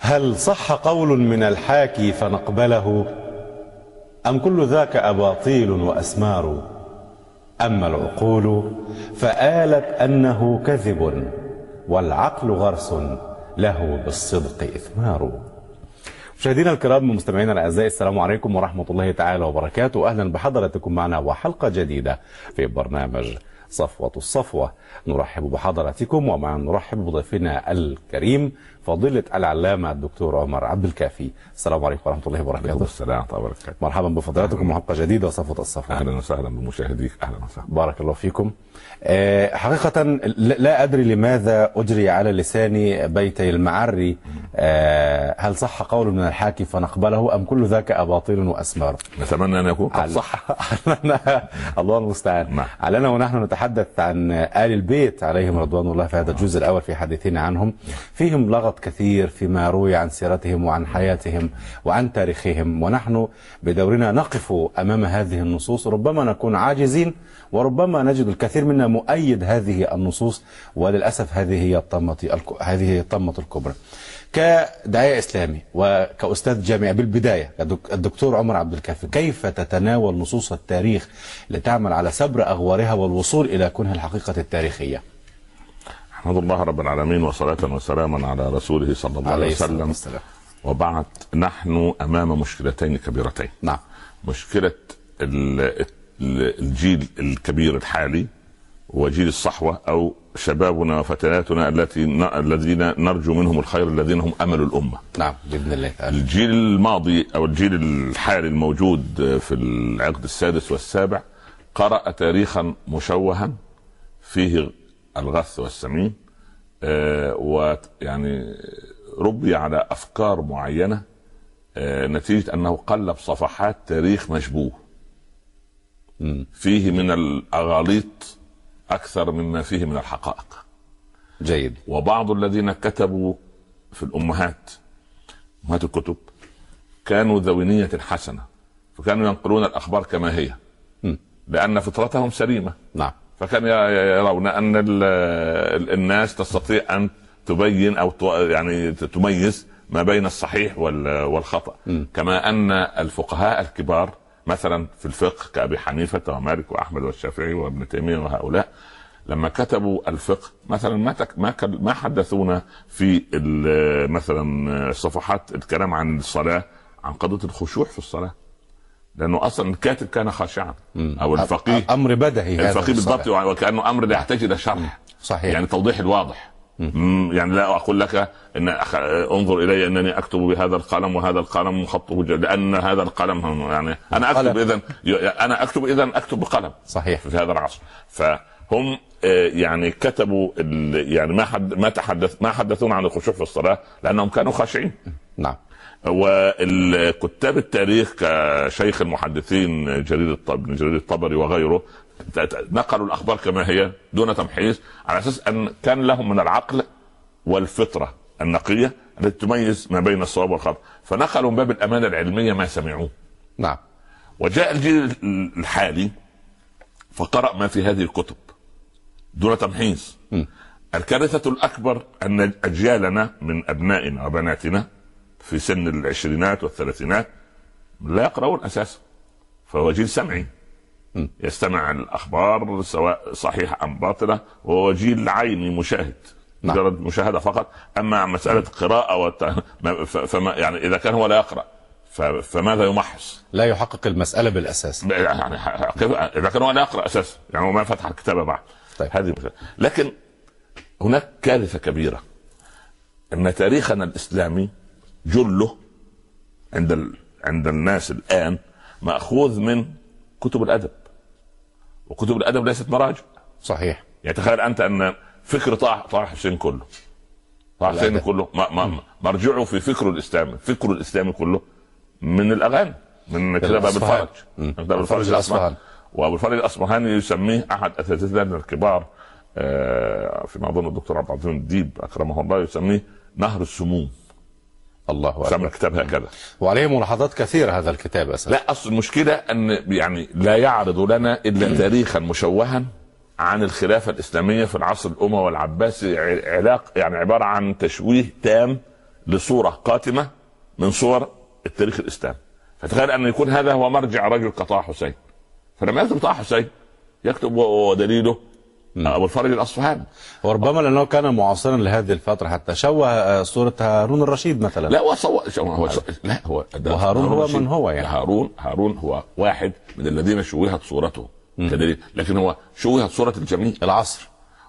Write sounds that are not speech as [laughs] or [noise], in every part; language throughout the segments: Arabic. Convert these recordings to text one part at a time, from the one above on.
هل صح قول من الحاكي فنقبله؟ أم كل ذاك أباطيل وأسمار؟ أما العقول فآلت أنه كذب والعقل غرس له بالصدق إثمار. مشاهدينا الكرام ومستمعينا الأعزاء السلام عليكم ورحمة الله تعالى وبركاته. أهلا بحضراتكم معنا وحلقة جديدة في برنامج صفوة الصفوة. نرحب بحضراتكم ومع نرحب بضيفنا الكريم فضيلة العلامة الدكتور عمر عبد الكافي. السلام عليكم ورحمة الله وبركاته. السلام ورحمة الله وبركاته. مرحبا بفضلاتكم وحلقه جديدة وصفوة الصفوة. أهلا وسهلا بمشاهديك أهلا وسهلا. بارك الله فيكم. آه، حقيقة لا أدري لماذا أجري على لساني بيتي المعري. آه، هل صح قول من الحاكي فنقبله أم كل ذاك أباطيل وأسمار؟ نتمنى أن يكون قد صح. [laughs] الله المستعان. نعم. علنا ونحن نتحدث عن آل البيت عليهم رضوان الله في هذا الجزء الأول في حديثنا عنهم. فيهم لغط كثير فيما روي عن سيرتهم وعن حياتهم وعن تاريخهم. ونحن بدورنا نقف أمام هذه النصوص. ربما نكون عاجزين وربما نجد الكثير منا مؤيد هذه النصوص. وللأسف هذه هي الطمة هذه هي الطمة الكبرى. كداعية إسلامي وكأستاذ جامعي بالبداية الدك- الدكتور عمر عبد الكافي كيف تتناول نصوص التاريخ لتعمل على سبر أغوارها والوصول إلى كنه الحقيقة التاريخية؟ احمد الله رب العالمين وصلاة وسلاما على رسوله صلى الله عليه عليه وسلم. وبعد نحن أمام مشكلتين كبيرتين. نعم. مشكلة ال- ال- الجيل الكبير الحالي وجيل الصحوة أو شبابنا وفتياتنا التي الذين نرجو منهم الخير الذين هم أمل الأمة. نعم بإذن الله الجيل الماضي أو الجيل الحالي الموجود في العقد السادس والسابع قرأ تاريخا مشوها فيه الغث والسمين آه، ويعني ربي على أفكار معينة آه، نتيجة أنه قلب صفحات تاريخ مشبوه. فيه من الأغاليط أكثر مما فيه من الحقائق. جيد. وبعض الذين كتبوا في الأمهات أمهات الكتب كانوا ذوي نية حسنة فكانوا ينقلون الأخبار كما هي. لأن فطرتهم سليمة. نعم. فكانوا يرون أن ال- ال- الناس تستطيع أن تبين أو يعني تميز ما بين الصحيح وال- والخطأ م. كما أن الفقهاء الكبار مثلا في الفقه كأبي حنيفة ومالك وأحمد والشافعي وابن تيمية وهؤلاء لما كتبوا الفقه مثلا ما تك ما ما حدثونا في مثلا صفحات الكلام عن الصلاة عن قضية الخشوع في الصلاة لأنه أصلا الكاتب كان خاشعا. أو الفقيه. أمر بدهي هذا الفقيه. بالضبط وكأنه أمر لا يحتاج إلى شرح. صحيح. يعني توضيح الواضح. مم، يعني لا أقول لك إن أخ- انظر إلي أنني أكتب بهذا القلم وهذا القلم خطه ج- لأن هذا القلم يعني أنا أكتب. اذا أنا أكتب اذا أكتب بقلم. صحيح. في هذا العصر. فهم آه، يعني كتبوا ال- يعني ما حد ما تحدث ما حدثونا عن الخشوع في الصلاة لأنهم كانوا خاشعين. نعم. والكتاب التاريخ كشيخ المحدثين جرير ابن جرير الطبري وغيره نقلوا الأخبار كما هي دون تمحيص على أساس أن كان لهم من العقل والفطرة النقية التي تميز ما بين الصواب والخطأ. فنقلوا من باب الأمانة العلمية ما سمعوه. نعم. وجاء الجيل الحالي فقرأ ما في هذه الكتب دون تمحيص. الكارثة الأكبر أن أجيالنا من أبنائنا وبناتنا في سن العشرينات والثلاثينات لا يقرؤون أساسا فهو جيل سمعي. يستمع الأخبار سواء صحيحة أم باطلة وهو جيل عيني مشاهد نعم. مجرد مشاهدة فقط أما مسألة قراءة وت... فما يعني إذا كان هو لا يقرأ ف... فماذا يمحص؟ لا يحقق المسألة بالأساس يعني إذا كان هو لا يقرأ أساسا يعني هو ما فتح الكتاب بعد طيب. هذه مشكلة. لكن هناك كارثة كبيرة إن تاريخنا الإسلامي جله عند ال... عند الناس الآن مأخوذ من كتب الأدب. وكتب الأدب ليست مراجع. صحيح. يعني تخيل أنت أن فكر طه طه حسين كله. طه حسين. كله ما ما مرجعه في فكره الاسلامي فكره الاسلامي كله من الأغاني من كتاب الأصفهاني. الفرج. ابي الفرج. الاصفهاني وأبو الفرج الأصفهاني يسميه أحد أساتذتنا الكبار آه، فيما أظن الدكتور عبد العظيم الديب أكرمه الله يسميه نهر السموم. الله سمى أكبر الكتاب هكذا وعليه ملاحظات كثيرة هذا الكتاب أساسا. لا أصل المشكلة أن يعني لا يعرض لنا إلا تاريخا مشوها عن الخلافة الإسلامية في العصر الأموي والعباسي. علاق يعني عبارة عن تشويه تام لصورة قاتمة من صور التاريخ الإسلامي. فتخيل أن يكون هذا هو مرجع رجل كطه حسين. فلما يكتب طه حسين يكتب ودليله أبو الفرج الأصفهاني. وربما لأنه كان معاصرا لهذه الفترة حتى شوه آه، صورة هارون الرشيد مثلا. لا هو صو... هو لا هو وهارون هو. من هو يعني. هارون هارون هو واحد من الذين شوهت صورته. كدليل لكن هو شوهت صورة الجميع. العصر.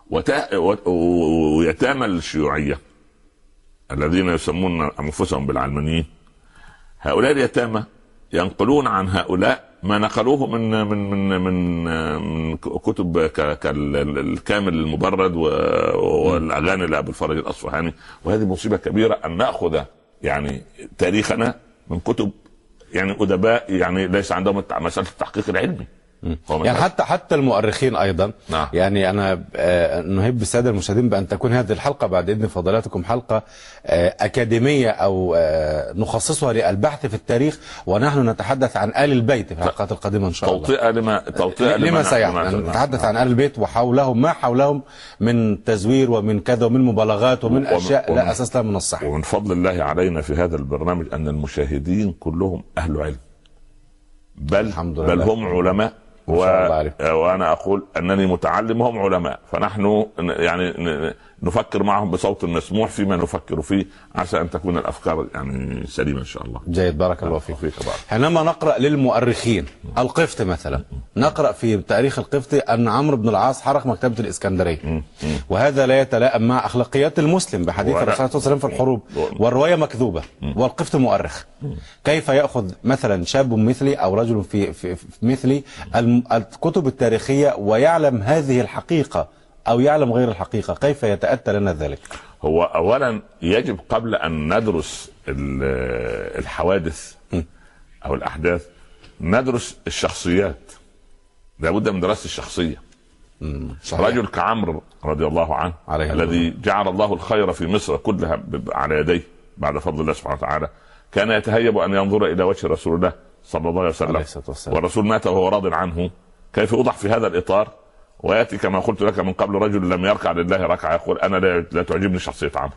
وتا... ويتامى الشيوعية الذين يسمون أنفسهم بالعلمانيين. هؤلاء اليتامى ينقلون عن هؤلاء ما نقلوه من من من من, من كتب كالكامل المبرد والأغاني لأبو الفرج الأصفهاني. وهذه مصيبة كبيرة أن نأخذ يعني تاريخنا من كتب يعني أدباء يعني ليس عندهم مسألة التحقيق العلمي. يعني حتى حتى المؤرخين أيضا. نعم. يعني أنا آه، نهب السادة المشاهدين بأن تكون هذه الحلقة بعد إذن فضلاتكم حلقة آه، أكاديمية أو آه، نخصصها للبحث في التاريخ ونحن نتحدث عن آل البيت في الحلقات القادمة إن شاء الله. توطئة لما توطئة لما لما- سيحدث. نتحدث عن آل البيت وحولهم ما حولهم من تزوير ومن كذا ومن مبالغات ومن ومن- أشياء ومن- لا أساس لها من الصحة. ومن فضل الله علينا في هذا البرنامج أن المشاهدين كلهم أهل علم. بل الحمد بل لله. هم علماء. عليك. وأنا أقول انني متعلم وهم علماء فنحن يعني نفكر معهم بصوت مسموع فيما نفكر فيه عسى أن تكون الأفكار يعني سليمة إن شاء الله. جيد بارك الله فيك. فيك بارك. حينما نقرأ للمؤرخين القفط مثلا نقرأ في تاريخ القفط أن عمرو بن العاص حرق مكتبة الإسكندرية. وهذا لا يتلائم مع أخلاقيات المسلم بحديث الرسول صلى الله عليه وسلم في الحروب. والرواية مكذوبة. والقفط مؤرخ. كيف يأخذ مثلا شاب مثلي أو رجل في, في, في مثلي الكتب التاريخية ويعلم هذه الحقيقة أو يعلم غير الحقيقة كيف يتأتى لنا ذلك؟ هو اولا يجب قبل أن ندرس ال- الحوادث أو الأحداث ندرس الشخصيات. لابد من دراسة الشخصية. صحيح. رجل كعمرو رضي الله عنه عليه الذي جعل الله الخير في مصر كلها على يديه بعد فضل الله سبحانه وتعالى كان يتهيب أن ينظر إلى وجه رسول الله صلى الله عليه وسلم. والرسول مات وهو راض عنه. كيف يوضح في هذا الإطار؟ ويأتي كما قلت لك من قبل رجل لم يركع لله ركعة يقول أنا لا, لا تعجبني شخصيه عمرو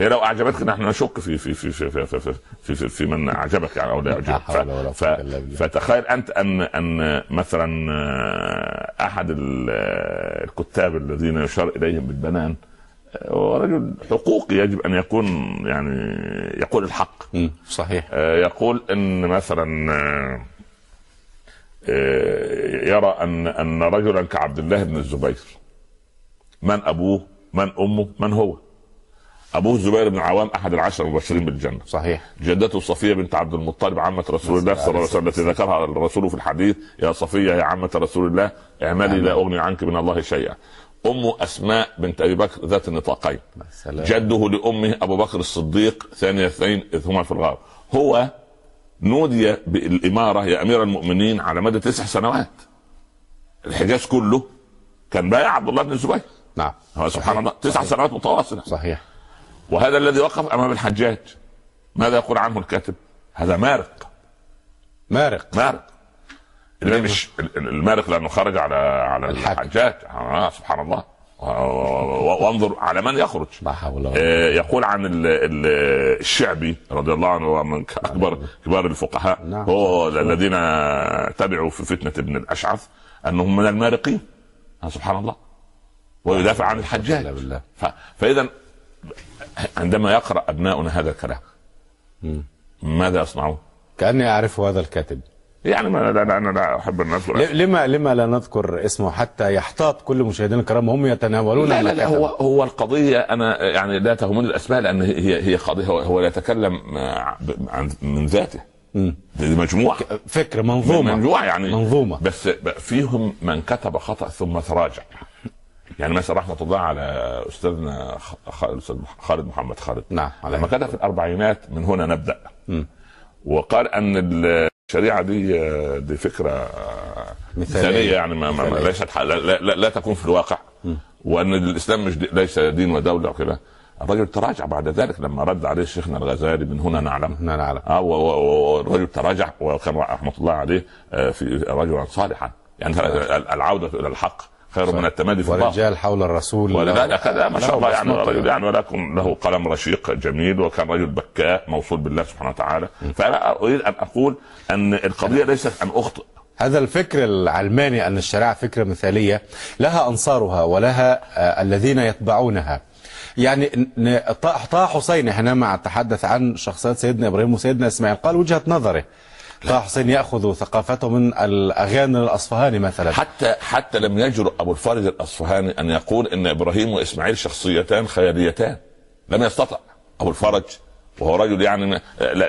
هي لو أعجبتك نحن نشك في في في في في في, في, في, في, من أعجبك يعني أو لا يعجبك ف- بالله. فتخيل أنت ان أن مثلا آه، أحد آه، الكتاب الذين يشار إليهم بالبنان آه، هو رجل حقوقي يجب أن يكون يعني يقول الحق. صحيح يقول إن مثلا يرى أن أن رجلا كعبد الله بن الزبير من أبوه من أمه من هو؟ أبوه الزبير بن عوام أحد العشر المبشرين بالجنة. صحيح. جدته صفية بنت عبد المطلب عمة رسول الله صلى الله عليه وسلم التي ذكرها الرسول في الحديث يا صفية يا عمة رسول الله اعملي لا أغني عنك من الله شيئا. امه أسماء بنت أبي بكر ذات النطاقين. جده لأمه أبو بكر الصديق ثاني اثنين إذ هما في الغار. هو نودي بالإمارة يا أمير المؤمنين على مدى تسع سنوات. الحجاز كله كان بايع عبد الله بن الزبير. نعم. سبحان الله تسع سنوات متواصلة. صحيح. وهذا الذي وقف أمام الحجاج. ماذا يقول عنه الكاتب؟ هذا مارق. مارق. مارق. اللي مش المارق لأنه خرج على على الحاكم. الحجاج. آه سبحان الله. وانظر على من يخرج. لا حول ولا. آه، يقول عن ال- ال- الشعبي رضي الله عنه من اكبر كبار الفقهاء. نعم. هو الذين تبعوا في فتنة ابن الأشعث أنهم من المارقين. آه، سبحان الله. ويدافع عن الحجاج. ف... فإذا عندما يقرأ أبناؤنا هذا الكلام ماذا يصنعون؟ كأني أعرف هذا الكاتب. يعني ما لا, لا أنا لا أحب ان اذكر لما لما لا نذكر اسمه حتى يحتاط كل مشاهدينا الكرام وهم يتناولون لا لا, لا. هو هو القضية أنا يعني لا تهمني الأسماء لأن هي هي قضيه هو, هو لا يتكلم آه، عن من ذاته. دي مجموعة. فكر منظومة. مجموعة يعني. منظومة. بس فيهم من كتب خطأ ثم تراجع. يعني مثلا رحمة الله على أستاذنا خالد محمد خالد. نعم لما كتب في الأربعينات من هنا نبدأ. وقال أن الشريعة دي دي فكرة مثالية. مثالية يعني ما, ما, ما. ليست لا, لا, لا تكون في الواقع. وأن الإسلام مش دي ليس دين ودولة وكده. الرجل تراجع بعد ذلك لما رد عليه شيخنا الغزالي من هنا نعلم. هنا نعلم. آه والرجل تراجع وكان رحمة الله عليه آه، في رجلا صالحا. يعني ال- العودة إلى الحق. خير من التمادي في الباطل. ورجال حول الرسول. ولذلك هذا ما شاء له الله يعني. رجل يعني ولكن له قلم رشيق جميل وكان رجل بكاء موصول بالله سبحانه وتعالى. فأنا أريد أن أقول أن القضية ليست ان اخطئ هذا الفكر العلماني أن الشريعة فكرة مثالية لها أنصارها ولها آه، الذين يتبعونها. يعني طه حسين حينما تحدث عن شخصيات سيدنا إبراهيم وسيدنا إسماعيل قال وجهة نظره. طه حسين يأخذ ثقافته من الأغاني الأصفهاني مثلا. حتى حتى لم يجرؤ أبو الفرج الأصفهاني أن يقول إن إبراهيم وإسماعيل شخصيتان خياليتان. لم يستطع أبو الفرج وهو رجل يعني م-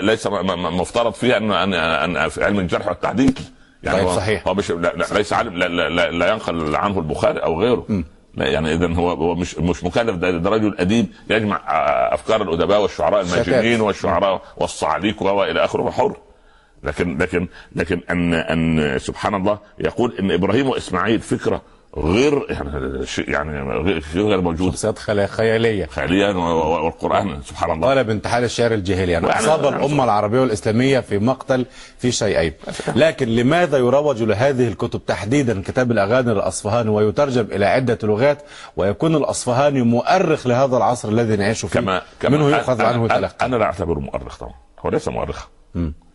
ليس م- م- مفترض فيه أن أن أن في علم الجرح والتعديل يعني طيب، صحيح. هو مش لا لا ليس عالم لا, لا, لا, لا ينقل عنه البخاري أو غيره. لا يعني اذا هو هو مش مش مكلف. ده, ده رجل أديب يجمع آه، أفكار الأدباء والشعراء شتات. الماجنين والشعراء والصعاليك وإلى آخره. وحر. لكن لكن لكن أن أن سبحان الله يقول إن إبراهيم وإسماعيل فكرة غير يعني شيء يعني غير غير موجود شخصيات و- و- والقرآن سبحان الله. قال بانتحال الشعر الجاهلي. يعني يعني- أصاب الأمة العربية والإسلامية في مقتل في شيئين. لكن لماذا يروج لهذه الكتب تحديدا كتاب الأغاني الأصفهاني ويترجم إلى عدة لغات ويكون الأصفهاني مؤرخ لهذا العصر الذي نعيش فيه؟ كما كما منه يؤخذ عنه أنا, تلقى أنا لا أعتبره مؤرخ طبعا. هو ليس مؤرخا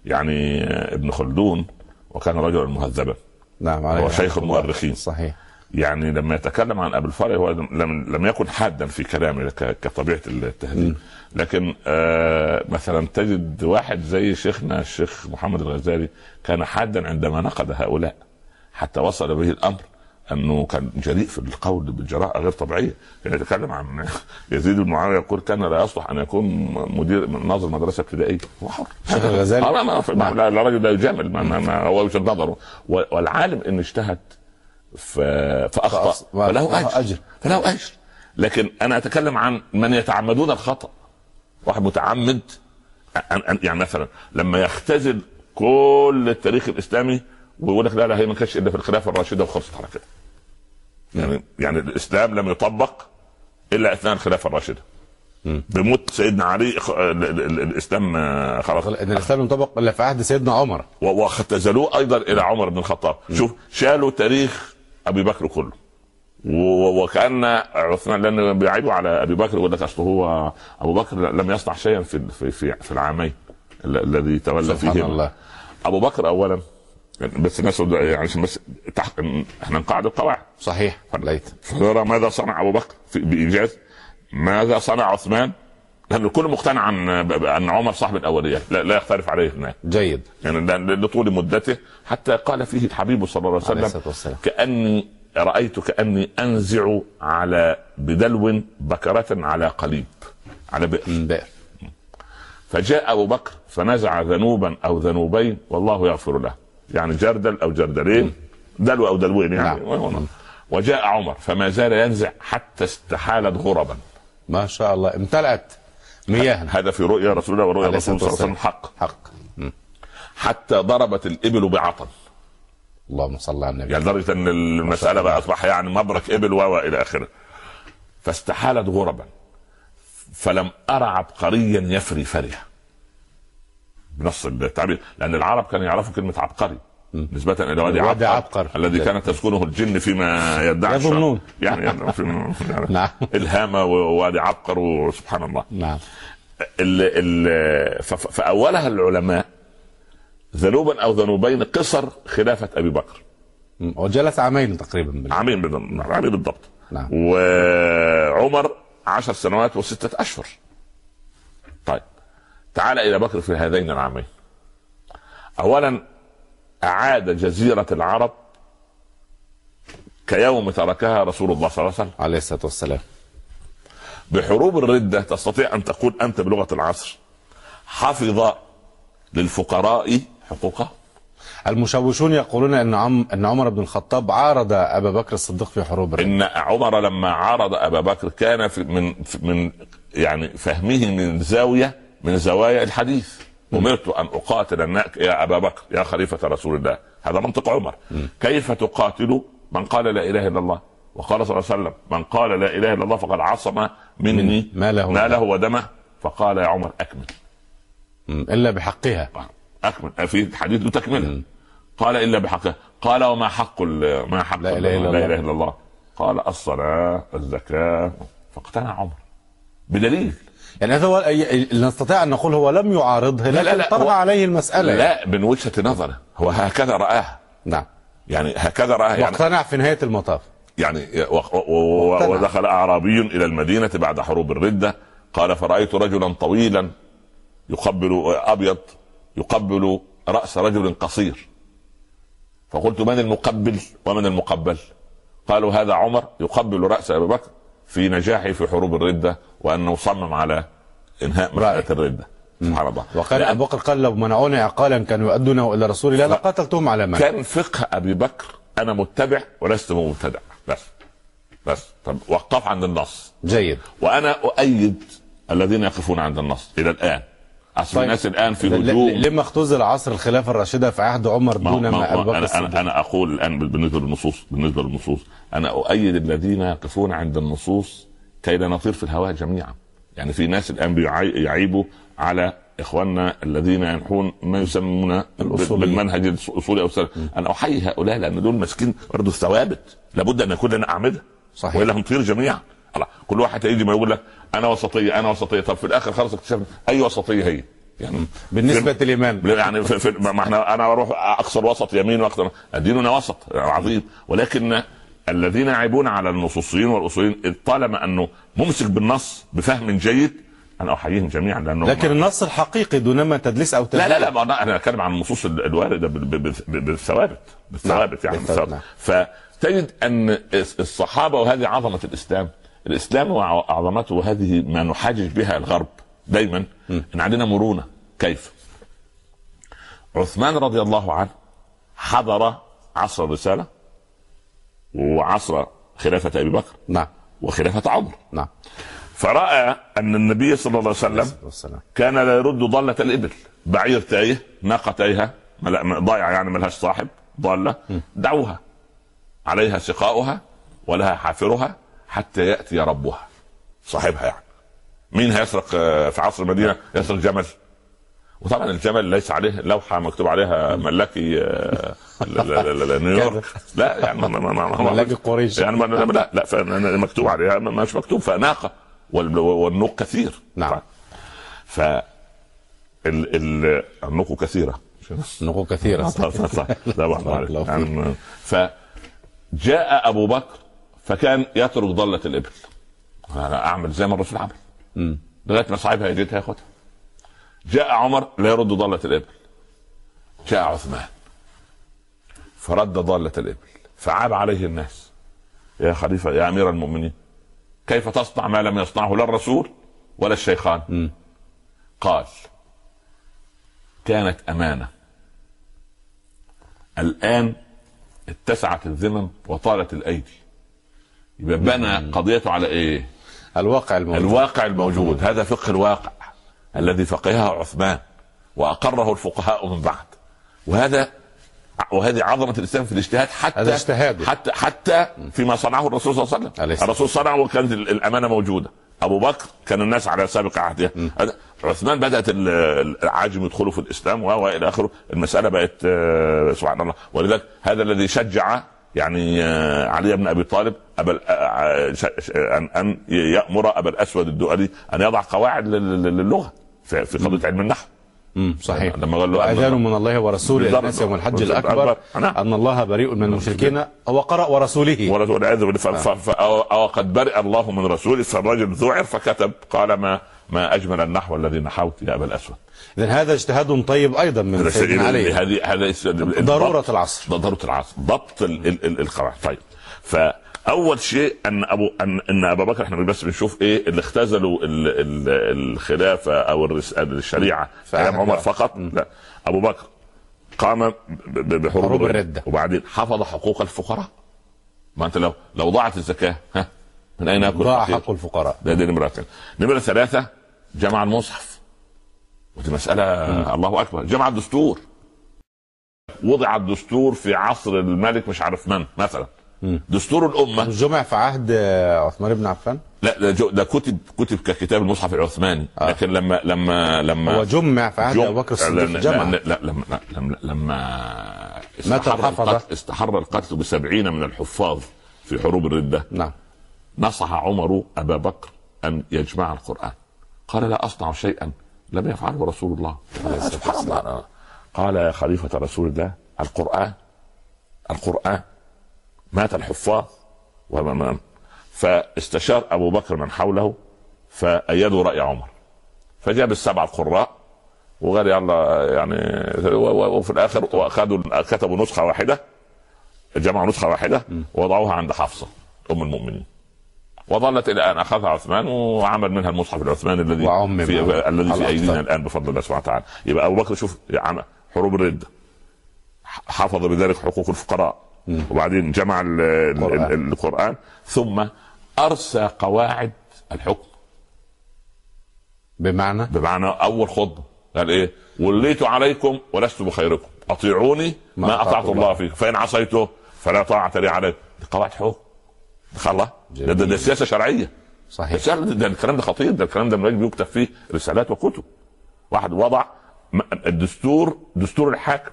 يعني ابن خلدون وكان رجلا مهذبا. نعم هو شيخ المؤرخين. صحيح. يعني لما يتكلم عن ابو الفرج هو لم, لم يكن حادا في كلامه كطبيعة التهذيب. لكن آه مثلا تجد واحد زي شيخنا الشيخ محمد الغزالي كان حادا عندما نقد هؤلاء حتى وصل به الأمر. أنه كان جريء في القول بالجراءة غير طبيعية. يعني يتكلم عن يزيد بن معاويه يقول كان لا يصلح أن يكون مدير ناظر مدرسة ابتدائيه هو حر. الغزالي؟ ما لا رجل لا يجامل. ما ما ما هو وجهة نظره. والعالم إن اجتهد فأخطأ. فله أجر. أجر. فله أجر. لكن أنا أتكلم عن من يتعمدون الخطأ. واحد متعمد. يعني مثلا لما يختزل كل التاريخ الإسلامي ويقول لك لا لا هي ما كانتش إلا في الخلافة الراشدة وخلصت على كده يعني يعني الإسلام لم يطبق إلا أثناء الخلافة الراشدة. بموت سيدنا علي الإسلام خلاص. إن الإسلام ينطبق إلا في عهد سيدنا عمر. واختزلوه أيضا إلى عمر بن الخطاب. شوف شالوا تاريخ أبي بكر كله. وكأن عثمان لأن بيعيبوا على أبي بكر يقول لك أصل هو أبو بكر لم يصنع شيئا في في في, في العامين ال- الذي تولى سبحان فيهما. الله. أبو بكر اولا بس الناس يعني عشان بس تح... إحنا نقاعد القواعد. صحيح ليت فترى ماذا صنع أبو بكر في بايجاز ماذا صنع عثمان؟ لأن الكل مقتنع عن ان عمر صاحب الاوليه لا, لا يختلف عليه اثنان جيد. يعني ل- لطول مدته حتى قال فيه الحبيب صلى الله عليه عليه وسلم. كأني رأيت كأني أنزع على بدلو بكرة على قليب على بئر. بئر. فجاء أبو بكر فنزع ذنوبا أو ذنوبين والله يغفر له. يعني جردل أو جردلين دلو أو دلوين يعني. نعم. وجاء عمر فما زال ينزع حتى استحالت غربا. ما شاء الله امتلأت مياه. هذا في رؤيا رسول الله ورؤيا عليه الرسول صلى الله عليه وسلم. حق. حق. مم. حتى ضربت الإبل بعطن اللهم صل على النبي. يعني لدرجة أن المسألة بقى أصبح يعني مبرك إبل و إلى آخره. فاستحالت غربا. فلم ارى عبقريا يفري فريه بنص التعبير لأن العرب كانوا يعرفوا كلمة عبقري نسبة إلى وادي عبقر, عبقر. الذي كانت تسكنه الجن فيما يدعي. يظنون. يعني, يعني, في- يعني نعم. الهامة ووادي عبقر وسبحان الله نعم ال ال فأولها العلماء ذنوبا أو ذنوبين قصر خلافة أبي بكر. وجلس عامين تقريبا عامين بالضبط عامين بالضبط نعم. وعمر عشر سنوات وستة أشهر تعال إلى بكر في هذين العامين. أولا أعاد جزيرة العرب كيوم تركها رسول الله صلى الله عليه وسلم. عليه الصلاة والسلام. بحروب الردة تستطيع أن تقول أنت بلغة العصر. حفظ للفقراء حقوقهم المشوشون يقولون إن عم إن عمر بن الخطاب عارض أبا بكر الصديق في حروب الردة. إن عمر لما عارض أبا بكر كان في من في من يعني فهمه من زاوية من زوايا الحديث. أمرت أن أقاتل الناس. يا أبا بكر يا خليفة رسول الله. هذا منطق عمر. كيف تقاتل من قال لا إله إلا الله؟ وقال صلى الله عليه وسلم من قال لا إله إلا الله فقد عصم مني. ماله ماله ودمه. فقال يا عمر أكمل. إلا بحقها. أكمل. في حديث له تكملة. قال إلا بحقه قال وما حق ال- ما حق لا ال- إله إلا لا الله. اله إلا الله. قال الصلاة الزكاة. فاقتنع عمر. بدليل. يعني هذا هو اللي نستطيع أن نقول هو لم يعارضه لكن لا لا طرح عليه المسألة. لا من وجهة نظره هو هكذا راها نعم. يعني هكذا راها يعني واقتنع في نهاية المطاف. يعني ودخل أعرابي إلى المدينة بعد حروب الردة. قال فرأيت رجلا طويلا يقبل أبيض يقبل رأس رجل قصير. فقلت من المقبل؟ ومن المقبل؟ قالوا هذا عمر يقبل رأس أبي بكر. في نجاحه في حروب الردة وأنه صمم على إنهاء مسألة الردة. سبحان الله. وقال أبو بكر قال لو منعوني عقالا كانوا يؤدونه إلى رسول الله لقاتلتهم على من كان فقه أبي بكر أنا متبع ولست مبتدع. بس. بس. طب وقف عند النص. جيد. وأنا أؤيد الذين يقفون عند النص إلى الآن. اصل طيب. الناس الآن في هجوم. لما اختزل عصر الخلافة الراشدة في عهد عمر دون ما, أبو بكر أنا, أنا, أنا أقول الآن بالنسبة للنصوص بالنسبة للنصوص أنا أؤيد الذين يقفون عند النصوص كي لا نطير في الهواء جميعا. يعني في ناس الآن بيعيبوا على إخواننا الذين ينحون ما يسمون بالمنهج الأصولي أو السلف أنا أحيي هؤلاء لأن دول ماسكين برضه الثوابت لابد أن يكون لنا أعمدة. صحيح. والا هنطير جميعا. كل واحد هيجي ما يقول لك أنا وسطية أنا وسطية. طب في الآخر خلاص اكتشفنا أي وسطية هي؟ يعني بالنسبة للامام يعني في, في ما إحنا أنا أروح أقصر وسط يمين وأقصر. ديننا وسط. عظيم. ولكن الذين يعيبون على النصوصيين والأصوليين طالما أنه ممسك بالنص بفهم جيد أنا أحييهم جميعا لأنه لكن النص الحقيقي دون ما تدليس أو تدليس لا لا لا أنا أتكلم عن النصوص الواردة بالثوابت. بالثوابت يعني. نعم. فتجد أن الصحابة وهذه عظمة الإسلام. الإسلام وعظمته هذه ما نحاجج بها الغرب دايما إن عندنا مرونة. كيف؟ عثمان رضي الله عنه حضر عصر الرسالة وعصر خلافة أبي بكر نعم. وخلافة عمر. نعم. فرأى أن النبي صلى الله عليه وسلم كان لا يرد ضالة الإبل. بعير تايه ناقة تايهة ضايعه يعني ملهاش صاحب ضالة. دعوها. عليها سقاؤها ولها حافرها. حتى يأتي ربها. صاحبها يعني. مين هيسرق آه، في عصر المدينة يسرق جمل؟ وطبعا الجمل ليس عليه لوحة مكتوب عليها ملاكي آه، نيويورك لا يعني ملاكي قريش. يعني لا لا مكتوب عليها مش مكتوب فناقة. والنوق كثير. نعم. ف النوق كثيرة. النوق كثيرة. [laughs] صح صح لا يعني فجاء أبو بكر فكان يترك ضلة الإبل. أنا أعمل زي ما الرسول عمل. لغاية ما صاحبها يجدها ياخدها جاء عمر لا يرد ضاله الإبل. جاء عثمان. فرد ضاله الإبل. فعاب عليه الناس. يا خليفة يا أمير المؤمنين كيف تصنع ما لم يصنعه لا الرسول ولا الشيخان؟ م. قال كانت أمانة. الآن اتسعت الذمم وطالت الأيدي. يبقى بنى قضيته على إيه؟ الواقع الموجود. الواقع الموجود. هذا فقه الواقع الذي فقهه عثمان وأقره الفقهاء من بعد. وهذا وهذه عظمة الإسلام في الاجتهاد حتى هذا اجتهاد حتى حتى فيما صنعه الرسول صلى الله عليه وسلم. الرسول صنعه وكانت الأمانة موجودة. أبو بكر كان الناس على سابق عهده. عثمان بدأت العاجم يدخلوا في الإسلام وإلى آخره. المسألة بقت آه، سبحان الله. ولذلك هذا الذي شجع يعني آه، علي بن أبي طالب أبا آه، أن أن يأمر أبا الأسود الدؤلي أن يضع قواعد للغة في قضيه علم النحو. امم صحيح. لما قال له واذان من الله ورسوله الناس يوم الحج الأكبر نعم. أن الله بريء من المشركين هو قرأ ورسوله. والعياذ بالله. أو قد برئ الله من رسوله. فالرجل ذعر فكتب قال ما ما أجمل النحو الذي نحوت يا أبا الأسود. اذا هذا اجتهاد طيب أيضا من سيدنا علي. هذه هذا ضرورة العصر. ضرورة العصر. ضبط القواعد طيب. ف اول شيء أن ابو ان أن أبا بكر إحنا بس بنشوف إيه اللي اختزلوا ال ال الخلافة أو الشريعة. أيام عمر فقط؟ لا. أبو بكر قام بحروب الردة. وبعدين حفظ حقوق الفقراء. ما أنت لو لو ضاعت الزكاة ها؟ من أين ياكل ضاع حق الفقراء. ده دي نمره نمرة ثلاثة جمع المصحف. ودي مسألة. م. الله أكبر. جمع الدستور. وضع الدستور في عصر الملك مش عارف من مثلا. دستور الأمة. جمع في عهد عثمان بن عفان؟ لا ده كتب كتب ككتاب المصحف العثماني. آه. لكن لما لما لما هو جمع في عهد أبو بكر الصديق جمع. لا, لا لما لما, لما استحر القتل, استحر القتل بسبعين من الحفاظ في حروب الردة. نعم. نصح عمر أبا بكر أن يجمع القرآن. قال لا أصنع شيئا لم يفعله رسول الله سبحان الله. قال يا خليفة رسول الله القرآن القرآن مات الحفاظ وما فاستشار أبو بكر من حوله فأيدوا رأي عمر. فجاب السبع القراء وقال يلا يعني وفي الآخر وأخذوا كتبوا نسخة واحدة جمعوا نسخة واحدة ووضعوها عند حفصة أم المؤمنين. وظلت إلى أن أخذها عثمان وعمل منها المصحف العثماني الذي في على- الذي في أيدينا الأقدام. الآن بفضل الله سبحانه وتعالى. يبقى أبو بكر شوف حروب الرده حفظ بذلك حقوق الفقراء. وبعدين جمع ال- ال- القرآن. ال- القرآن. ثم أرسى قواعد الحكم. بمعنى؟ بمعنى أول خطبة. قال إيه؟ وليت عليكم ولست بخيركم. أطيعوني ما ما أطعت أطعت الله. فيكم. فإن عصيته فلا طاعة لي عليكم قواعد حكم. خلاص ده, ده, ده سياسة شرعية. صحيح. ده, ده الكلام ده خطير. ده الكلام ده من يكتب فيه رسالات وكتب. واحد وضع الدستور دستور الحاكم.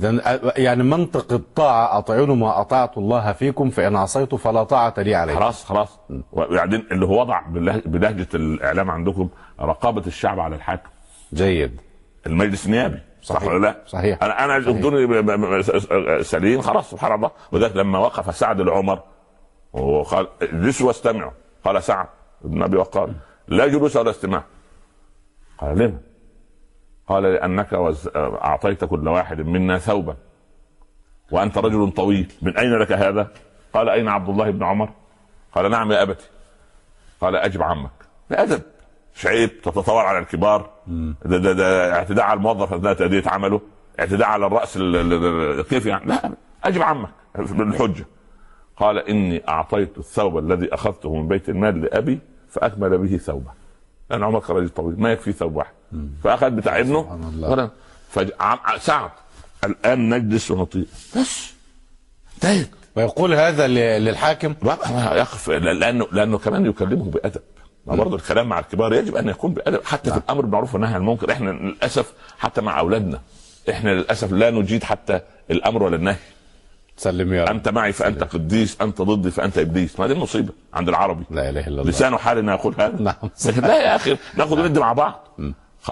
إذن يعني منطق الطاعة أطيعون ما أطعت الله فيكم فإن عصيت فلا طاعة لي عليكم. خلاص خلاص. وبعدين اللي هو وضع بلهجة الإعلام عندكم رقابة الشعب على الحاكم. جيد. المجلس النيابي. صح صحيح. ولا لا؟ صحيح. أنا أنا ب- سليم. خلاص سبحان الله. وذلك لما وقف سعد لعمر وقال اجلسوا واستمعوا. قال سعد بن أبي وقاص. لا جلوس ولا استماع. قال لما؟ قال لأنك وز- أعطيت كل واحد منا ثوبا. وأنت رجل طويل. من أين لك هذا؟ قال أين عبد الله بن عمر؟ قال نعم يا أبتي. قال أجب عمك. بأدب. مش عيب تتطاول على الكبار. ده, ده, ده اعتداء على الموظف اثناء تأدية عمله. اعتداء على الرأس ال- ال- ال- كيف يعني. لا أجب عمك بالحجة. قال إني أعطيت الثوب الذي أخذته من بيت المال لأبي فأكمل به ثوبه. لأن عمر كان رجل طويل ما يكفي ثوب واحد. فأخذ بتاع ابنه عم- سعد الآن نجلس ونطيع. بس. انتهت ويقول هذا للحاكم؟ يقف لأنه لأنه كمان يكلمه بأدب. ما برضه الكلام مع الكبار يجب أن يكون بأدب. حتى في الأمر بالمعروف والنهي عن المنكر إحنا للأسف حتى مع أولادنا إحنا للأسف لا نجيد حتى الأمر ولا النهي. سلم يا رب. أنت معي فانت قديس أنت ضدي فانت إبليس. ما دي المصيبه عند العربي. لا إله إلا الله. لسان حالنا يقول هذا. نعم. [laughs] لا يا أخي نأخذ وندي مع بعض.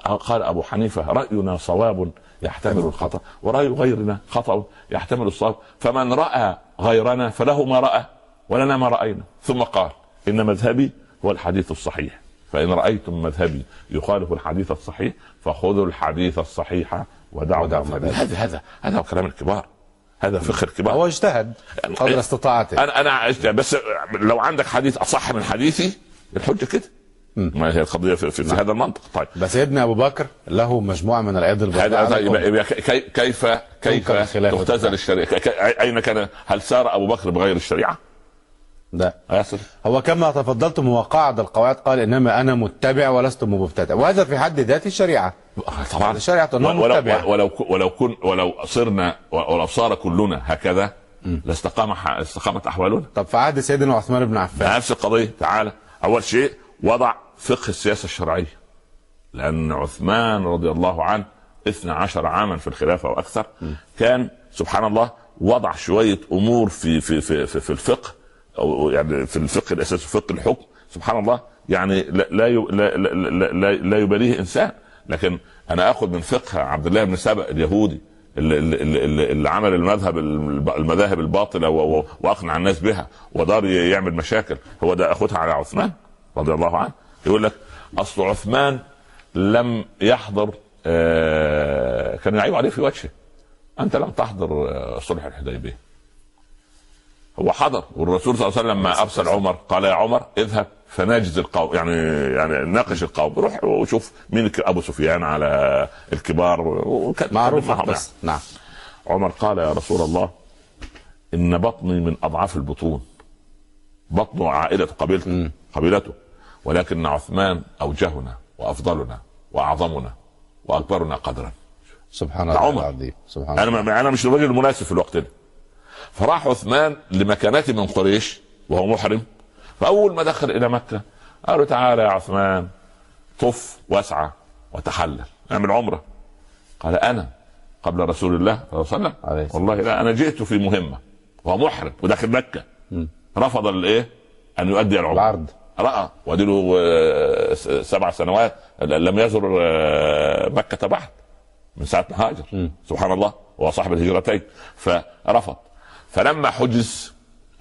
قال أبو حنيفة رأينا صواب يحتمل الخطأ ورأي غيرنا خطأ يحتمل الصواب. فمن رأى غيرنا فله ما رأى ولنا ما رأينا. ثم قال إن مذهبي هو الحديث الصحيح. فإن رأيتم مذهبي يخالف الحديث الصحيح فخذوا الحديث الصحيح ودعوا. هذا هذا هذا كلام الكبار. هذا فقه الكبار هو اجتهد قدر استطاعته. أنا أنا بس لو عندك حديث أصح من حديثي الحجة كده. ما هي القضية في, في, في هذا المنطق. طيب. بس ابن أبو بكر له مجموعة من العيد البيضاء هذا. يبقى كيف كيف تختزل. الشريعة؟ أين كان؟ هل سار أبو بكر بغير الشريعة؟ لا ياسر هو كما تفضلتم هو قاعد القواعد قال إنما أنا متبع ولست مبتدع. وهذا في حد ذاته الشريعه طبعا. أنه ولو متبع. ولو ولو كن ولو صرنا ولو صار كلنا هكذا لاستقام استقامت أحوالنا. طب في عهد سيدنا عثمان بن عفان. نفس القضية. تعالى أول شيء وضع فقه السياسة الشرعية. لأن عثمان رضي الله عنه 12 عاما في الخلافة وأكثر. كان سبحان الله وضع شوية أمور في في في في, في الفقه. أو يعني في الفقه الأساسي فقه الحكم سبحان الله يعني لا لا لا لا, لا, لا, يباليه إنسان. لكن أنا آخذ من فقه عبد الله بن سبأ اليهودي اللي, اللي, اللي, عمل المذهب المذاهب الباطلة وأقنع الناس بها ودار يعمل مشاكل هو ده اخذها على عثمان رضي الله عنه. يقول لك أصل عثمان لم يحضر آه كان يعيب عليه في وجهه أنت لم تحضر آه، صلح الحديبية. هو حضر. والرسول صلى الله عليه وسلم لما أرسل عمر قال يا عمر اذهب فناجز القوم يعني يعني ناقش القوم روح وشوف مين أبو سفيان على الكبار معروف بس. نعم. عمر قال يا رسول الله إن بطني من أضعاف البطون. بطن عائلة قبيلته قبيلته. ولكن عثمان أوجهنا وأفضلنا وأعظمنا وأكبرنا قدرا. سبحان الله. العظيم. سبحان الله أنا ما أنا مش الرجل المناسب في الوقت ده. فراح عثمان لمكانته من قريش وهو محرم. فأول ما دخل إلى مكة قالوا تعالى يا عثمان طف واسعى وتحلل اعمل عمرة. قال أنا قبل رسول الله صلى الله عليه وسلم. والله لا أنا جئت في مهمة. وهو محرم وداخل مكة. رفض الإيه؟ أن يؤدي العمرة. العرض. رأى. وديله آه، سبع سنوات لم يزر آه، مكة بعد من ساعة ما هاجر سبحان الله. هو صاحب الهجرتين. فرفض. فلما حجز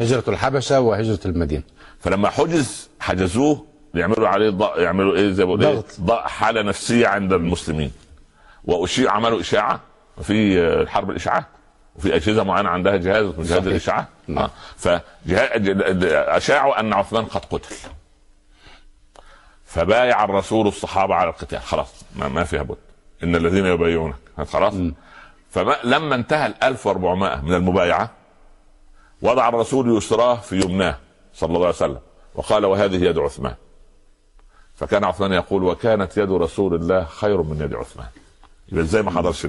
هجرة الحبشة وهجرة المدينة. فلما حجز حجزوه يعملوا عليه ض... يعملوا إيه زي ما بيقولوا ضغط. حالة نفسية عند المسلمين. واشيع عملوا إشاعة. في الحرب الاشاعات وفي أجهزة معينة عندها جهاز من جهاز صحيح. الاشاعات نعم. آه. فاشاعوا أن عثمان قد قتل. فبايع الرسول الصحابة على القتال. خلاص ما, ما فيها بد. إن الذين يبايعونك. خلاص؟ فلما انتهى ال 1400 من المبايعة وضع الرسول يسراه في يمناه صلى الله عليه وسلم. وقال وهذه يد عثمان. فكان عثمان يقول وكانت يد رسول الله خير من يد عثمان. يبقى إزاي ما حضرش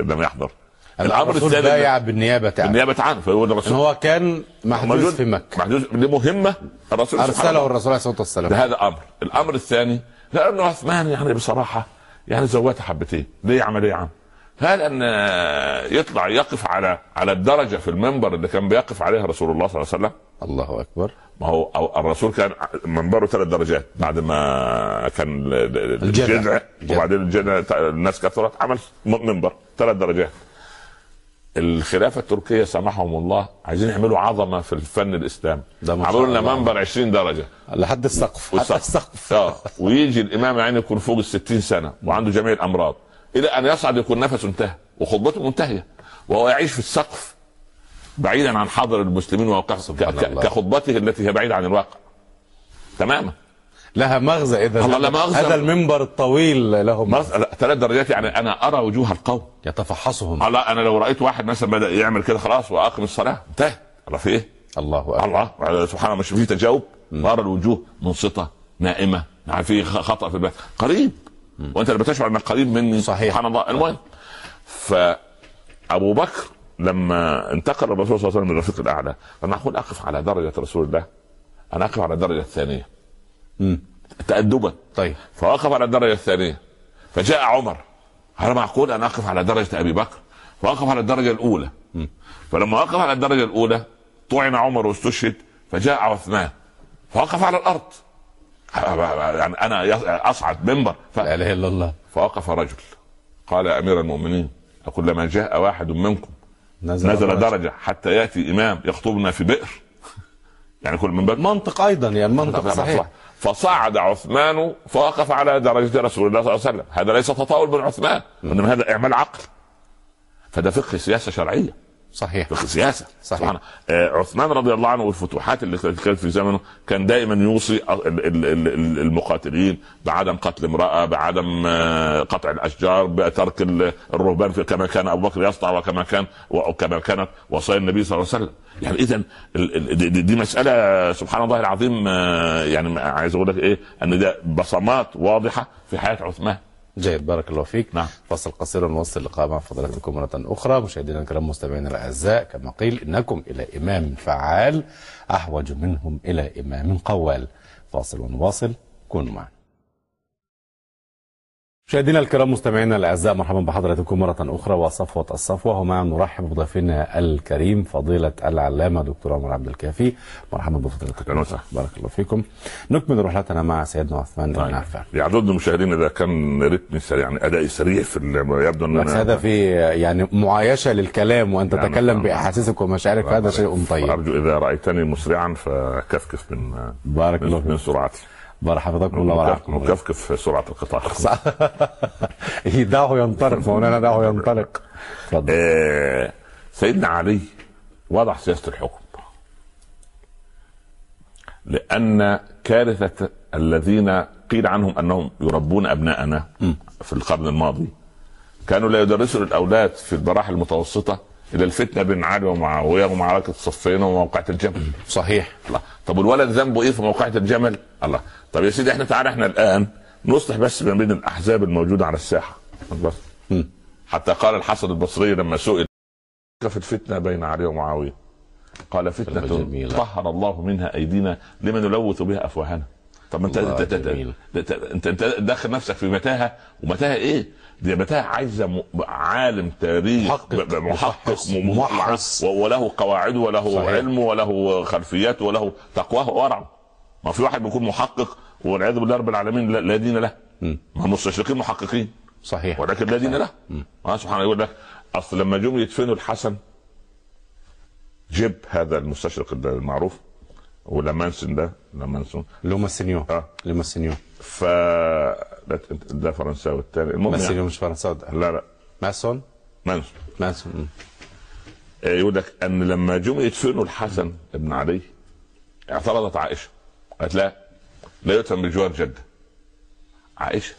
لم يحضر؟ الأمر الثاني بايع بالنيابة عنه. بالنيابة عنه فيقول إن الرسول هو كان محجوز في مكة. محجوز. لمهمه الرسول أرسله. الرسول عليه الصلاة والسلام. هذا أمر. الأمر الثاني لأنه عثمان يعني بصراحة يعني زودها حبتين. ليه يعمل إيه يا عم؟ هل أن يطلع يقف على على الدرجة في المنبر اللي كان بيقف عليها رسول الله صلى الله عليه وسلم؟ الله أكبر. ما هو أو الرسول كان منبره ثلاث درجات بعد ما كان ال- ال- الجذع. وبعدين الجذع الناس كثرت عمل منبر ثلاث درجات. الخلافة التركية سامحهم الله عايزين يعملوا عظمة في الفن الاسلامي عملوا لنا. منبر 20 درجة. لحد السقف. حتى والسقف. السقف. آه. ويجي الإمام يعني يكون فوق ال 60 سنة وعنده جميع الأمراض. إلى ان يصعد يكون نفسه انتهى وخطبته منتهية وهو يعيش في السقف بعيدا عن حاضر المسلمين وواقعهم. كخطبته التي هي بعيدة عن الواقع. تماما. لها مغزى إذا. هذا المنبر الطويل له مغزى. ثلاث درجات يعني أنا أرى وجوه القوم. يتفحصهم. الله أنا لو رأيت واحد مثلا بدأ يعمل كده خلاص وأقم الصلاة انتهى. الله في إيه؟ الله أكبر. الله. سبحان الله مش فيه تجاوب. وأرى الوجوه منصتة نائمة. يعني في خطأ في البيت. قريب. وانت اللي بتشعر انك قريب مني. صحيح. سبحان الله. المهم فأبو بكر لما انتقل الرسول صلى الله عليه وسلم من الرفيق الأعلى فانا أقول أقف على درجة رسول الله. أنا أقف على الدرجة الثانية. مم. تادبا. طيب. فوقف على الدرجة الثانية. فجاء عمر. هل معقول أن أقف على درجة أبي بكر؟ فوقف على الدرجة الأولى. فلما وقف على الدرجة الأولى طعن عمر واستشهد فجاء عثمان. فوقف على الأرض. يعني أنا أصعد منبر. ف... لا إله إلا الله. فوقف رجل. قال يا أمير المؤمنين كلما جاء واحد منكم نزل, نزل درجة. درجة حتى يأتي إمام يخطبنا في بئر. [laughs] يعني كل من باب منطق أيضا يعني المنطق صحيح. فصعد عثمان فوقف على درجة رسول الله صلى الله عليه وسلم. هذا ليس تطاول من عثمان إنما هذا إعمال عقل. فده فقه سياسة شرعية. صحيح. فقه سياسه صحيح. سبحان الله. آه عثمان رضي الله عنه والفتوحات اللي كانت في زمنه كان دائما يوصي ال- ال- ال- المقاتلين بعدم قتل امرأة بعدم آه، قطع الأشجار بترك ال- الرهبان في- كما كان أبو بكر يصنع وكما كان وكما كانت وصايا النبي صلى الله عليه وسلم. يعني اذا دي مسألة سبحان الله العظيم آه، يعني عايز أقول لك إيه؟ إن ده بصمات واضحة في حياة عثمان. جيد بارك الله فيك. نعم. فصل قصير ونوصل اللقاء مع فضلاتكم مرة أخرى. مشاهدينا الكرام مستمعينا الأعزاء كما قيل إنكم إلى إمام فعال أحوج منهم إلى إمام قوال. فاصل ونواصل كونوا معنا. مشاهدينا الكرام مستمعينا الأعزاء مرحبا بحضراتكم مرة أخرى وصفوة الصفوة. ومع نرحب بضيفنا الكريم فضيلة العلامة دكتور عمر عبد الكافي. مرحبا بفضيلتكم وسهلا. بارك الله فيكم. نكمل رحلتنا مع سيدنا عثمان بن عفان يعدد المشاهدين إذا كان رتمي سريع يعني ادائي سريع في يبدو ان بس هذا في يعني معايشة للكلام وان نعم، تتكلم نعم. بأحاسيسك ومشاعرك فهذا شيء طيب. أرجو إذا رأيتني مسرعا فكفكف من بارك الله من, من فيك سرعتي. بارك حفظكم الله ورعاكم مكفكف سرعة القطار [laughs] صح. دعه ينطلق مولانا دعه ينطلق. تفضل. آه، سيدنا علي وضع سياسة الحكم. لأن كارثة الذين قيل عنهم أنهم يربون أبناءنا في القرن الماضي كانوا لا يدرسوا للأولاد في المراحل المتوسطة إلى الفتنة بين علي ومعاوية ومعركة صفين وموقعة الجبل صحيح. طب والولد ذنبه إيه في موقعة الجمل الله طب يا سيدي إحنا تعالى إحنا الآن نصلح بس ما بين الأحزاب الموجودة على الساحة بس. حتى قال الحسن البصري لما سئل كيف الفتنه بين علي ومعاوية قال فتنة. طهر الله منها أيدينا لما نلوث بها أفواهنا طب أنت. أنت, أنت, أنت داخل نفسك في متاهة ومتاهة إيه؟ دي متاهه عايزة عالم تاريخ محقق. محقق ممحص. وله قواعده وله صحيح. علمه وله خلفياته وله تقواه وورعه ما في واحد بيكون محقق والعياذ بالله رب العالمين لا, دين له. ما المستشرقين محققين. صحيح. ولكن لا دين له. الله سبحانه يقول لك أصل لما جم يدفنوا الحسن جيب هذا المستشرق المعروف ولمانسون ده لمانسون لو ماسينيو آه. لو ماسينيو ف ده فرنساوي الثاني المهم يعني. مش فرنساوي ده. لا لا ماسون مانسون ماسون مم. آه، يقول لك أن لما جم يدفنوا الحسن بن علي اعترضت عائشة قالت لا لا يدفن بجوار جدة عائشة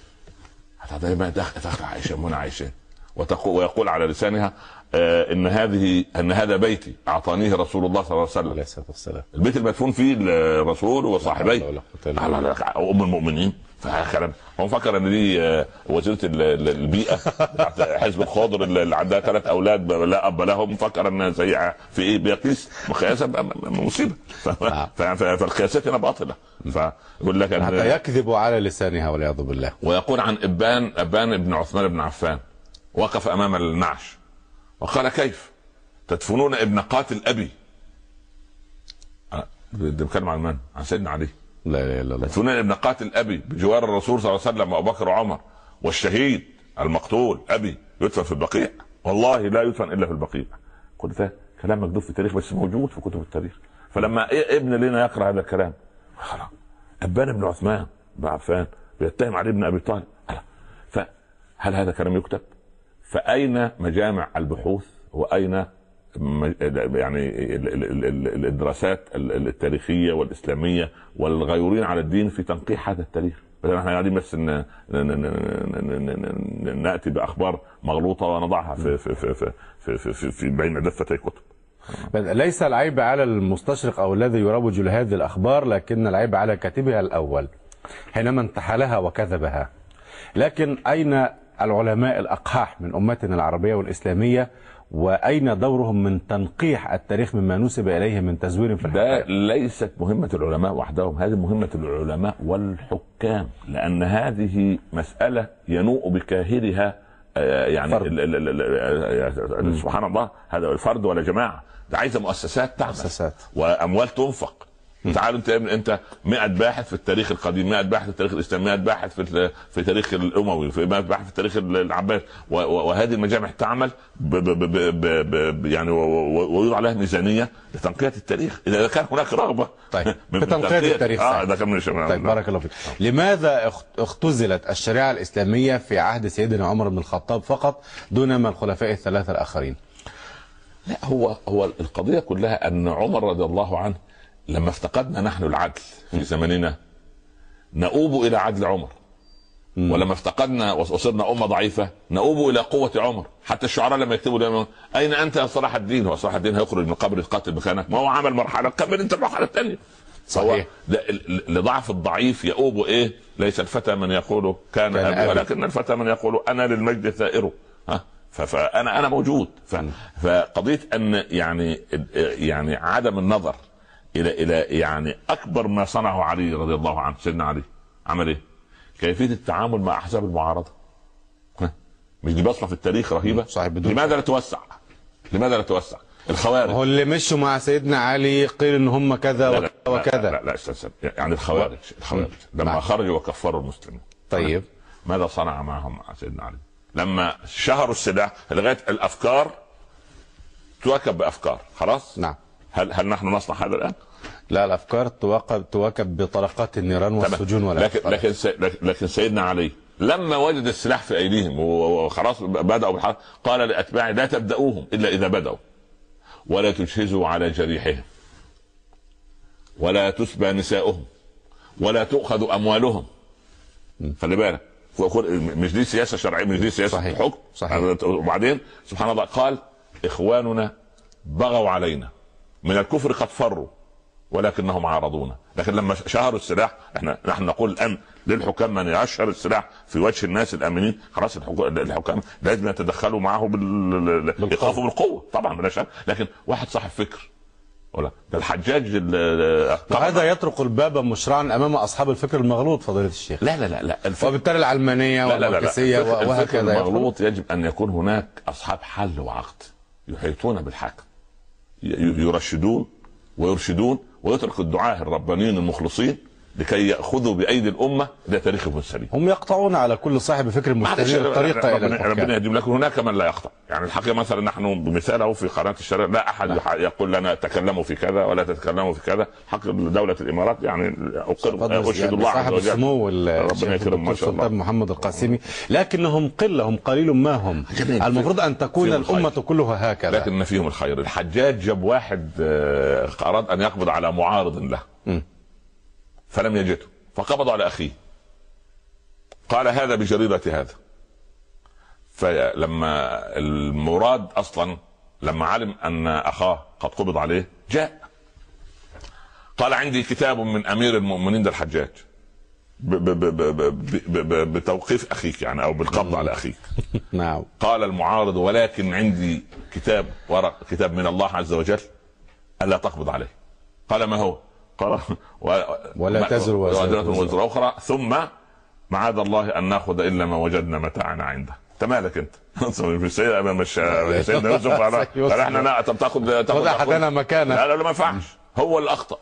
هتعطي ما دخل دخل عائشة منى عائشة وتقول ويقول على لسانها إن هذه إن هذا بيتي. أعطانيه رسول الله صلى الله عليه وسلم. عليه الصلاة والسلام. البيت المدفون فيه الرسول وصاحبيه. لا لا لا أم المؤمنين. فكلام هو فكر إن دي آه، وزيرة ال- ال- البيئة. بتاعت حزب الخضر اللي عندها ثلاث أولاد لا أب لهم. فكر انها سيئة في إيه؟ بيقيس مقياسة مصيبة. ف- فالقياسات هنا باطلة. فيقول لك حتى يكذب على لسانها والعياذ بالله. ويقول عن إبان إبان بن عثمان بن عفان. وقف أمام النعش. وقال كيف؟ تدفنون ابن قاتل أبي. بيتكلم عن من؟ عن سيدنا علي. لا إله إلا الله. يدفنون ابن قاتل أبي بجوار الرسول صلى الله عليه وسلم وابو بكر وعمر والشهيد المقتول أبي. يدفن في البقيع. والله لا يدفن إلا في البقيع. كل ده كلام مكتوب في التاريخ بس موجود في كتب التاريخ. فلما إيه ابن لنا يقرأ هذا الكلام خلاص أبان بن عثمان بن عفان بيتهم علي بن أبي طالب. فهل هذا كلام يكتب؟ فأين مجامع البحوث؟ وأين يعني ال- ال- ال- ال- الدراسات ال- التاريخية والإسلامية والغيورين على الدين في تنقيح هذا التاريخ؟ إحنا قاعدين بس نأتي بأخبار مغلوطة ونضعها في في في في, في, في, في بين دفتي كتب ليس العيب على المستشرق أو الذي يروج لهذه الأخبار لكن العيب على كاتبها الأول حينما انتحلها وكذبها. لكن أين العلماء الاقحاح من أمتنا العربية والإسلامية وأين دورهم من تنقيح التاريخ مما نسب إليه من تزوير في ده ليست مهمة العلماء وحدهم هذه مهمة العلماء والحكام لأن هذه مسألة ينوء بكاهلها آه، يعني فرد. ال- ال- ال- ال- ال- سبحان الله هذا فرد ولا جماعة ده عايزة مؤسسات تعمل مؤسسات. وأموال تنفق تعالوا انت انت 100 باحث في التاريخ القديم 100 باحث في التاريخ الإسلامي 100 باحث في في التاريخ الأموي في 100 باحث في التاريخ العباسي وهذه المجامع تعمل ب ب ب ب ب ب يعني ويوضع عليها ميزانية لتنقية التاريخ. إذا كان هناك رغبة [laughs] طيب [laughs] من- في من تنقية التاريخ. آه. ده كان من طيب بارك الله فيك. لماذا اخت- اختزلت الشريعة الإسلامية في عهد سيدنا عمر بن الخطاب فقط دون ما الخلفاء الثلاثة الآخرين؟ لا هو هو القضية كلها أن عمر رضي الله عنه لما افتقدنا نحن العدل في زمننا نؤوب إلى عدل عمر. ولما افتقدنا وصرنا أمة ضعيفة نؤوب إلى قوة عمر. حتى الشعراء لما يكتبوا دايما أين أنت يا صلاح الدين؟ هو صلاح الدين هيخرج من قبر القاتل مكانك ما هو عمل مرحلة كمل أنت المرحلة الثانية. صحيح. لضعف الضعيف يؤوب إيه؟ ليس الفتى من يقول كان, كان أبي. ولكن الفتى من يقول أنا للمجد ثائر. ها؟ فانا أنا موجود. فقضية أن يعني يعني عدم النظر إلى إلى يعني أكبر ما صنعه علي رضي الله عنه سيدنا علي عمل إيه؟ كيفية التعامل مع أحزاب المعارضة؟ مش دي بصمه في التاريخ رهيبة صحيح، بدون لماذا لا توسع؟ لماذا لا توسع؟ الخوارج هو اللي مشوا مع سيدنا علي قيل إن هم كذا لا لا وكذا لا لا, لا استنى. يعني الخوارج الخوارج لما نعم. خرجوا وكفروا المسلمين طيب ماذا صنع معهم مع سيدنا علي؟ لما شهروا السلاح لغاية الأفكار تواكب بأفكار خلاص؟ نعم هل هل نحن نصنع هذا الآن؟ لا الأفكار تواكب تواكب بطلقات النيران والسجون ولا لكن لكن سي لكن- سيدنا علي لما وجد السلاح في أيديهم وخلاص بدأوا بالحرب قال لأتباعه لا تبدأوهم إلا إذا بدأوا ولا تجهزوا على جريحهم ولا تسبى نساؤهم ولا تؤخذ أموالهم. خلي بالك. مش دي سياسة شرعية مش دي سياسة صحيح. حكم. صحيح. وبعدين سبحان الله قال إخواننا بغوا علينا. من الكفر قد فروا. ولكنهم عارضونا. لكن لما شهروا السلاح إحنا نحن نقول الان للحكام من يشهر السلاح في وجه الناس الأمنين خلاص الحكام لازم يتدخلوا معه بال بالقوة. يخافوا بالقوة. طبعا بلا شك. لكن واحد صاحب فكر. ولا. ده الحجاج ال- وهذا يطرق الباب مشرعا أمام أصحاب الفكر المغلوط فضيلة الشيخ؟ لا لا لا لا. الفكر وبالتالي العلمانية. والماركسية الفكر وهكذا المغلوط يجب أن يكون هناك أصحاب حل وعقد يحيطون ي- يرشدون ويرشدون ويترك الدعاة الربانيين المخلصين لكي يأخذوا بأيدي الأمة إلى تاريخهم السليم. هم يقطعون على كل صاحب فكر معلش مستنير الطريقة إلى ربنا, يهديهم لكن هناك من لا يقطع. يعني الحقيقة مثلا نحن بمثال أهو في قناة الشرق لا أحد يح- يقول لنا تكلموا في كذا ولا تتكلموا في كذا. حق دولة الإمارات يعني أقر اشهد الله عز صاحب وجل. السمو ربنا يكرم ما شاء الله. محمد القاسمي. لكنهم قلة هم قليل ما هم. جميل. المفروض أن تكون. الأمة كلها هكذا. لكن فيهم الخير. الحجاج جاب واحد آه، أراد أن يقبض على معارض له. م. فلم يجده فقبض على أخيه. قال هذا بجريرة هذا. فلما المراد أصلا لما علم أن أخاه قد قبض عليه جاء. قال عندي كتاب من أمير المؤمنين ده الحجاج. ب- ب- ب- بتوقيف أخيك يعني أو بالقبض على أخيك. [laughs] نعم. قال المعارض ولكن عندي كتاب ورق كتاب من الله عز وجل ألا تقبض عليه. قال ما هو؟ قال و... ولا تزر وزر وزر أخرى. ثم معاذ الله أن نأخذ إلا ما وجدنا متاعنا عنده. أنت مالك أنت؟ [laughs] مش سيدنا مش سيدنا يوسف. [laughs] قال إحنا طب تاخذ تاخذ خذ احدنا مكانه لا لا ما ينفعش. هو اللي اخطا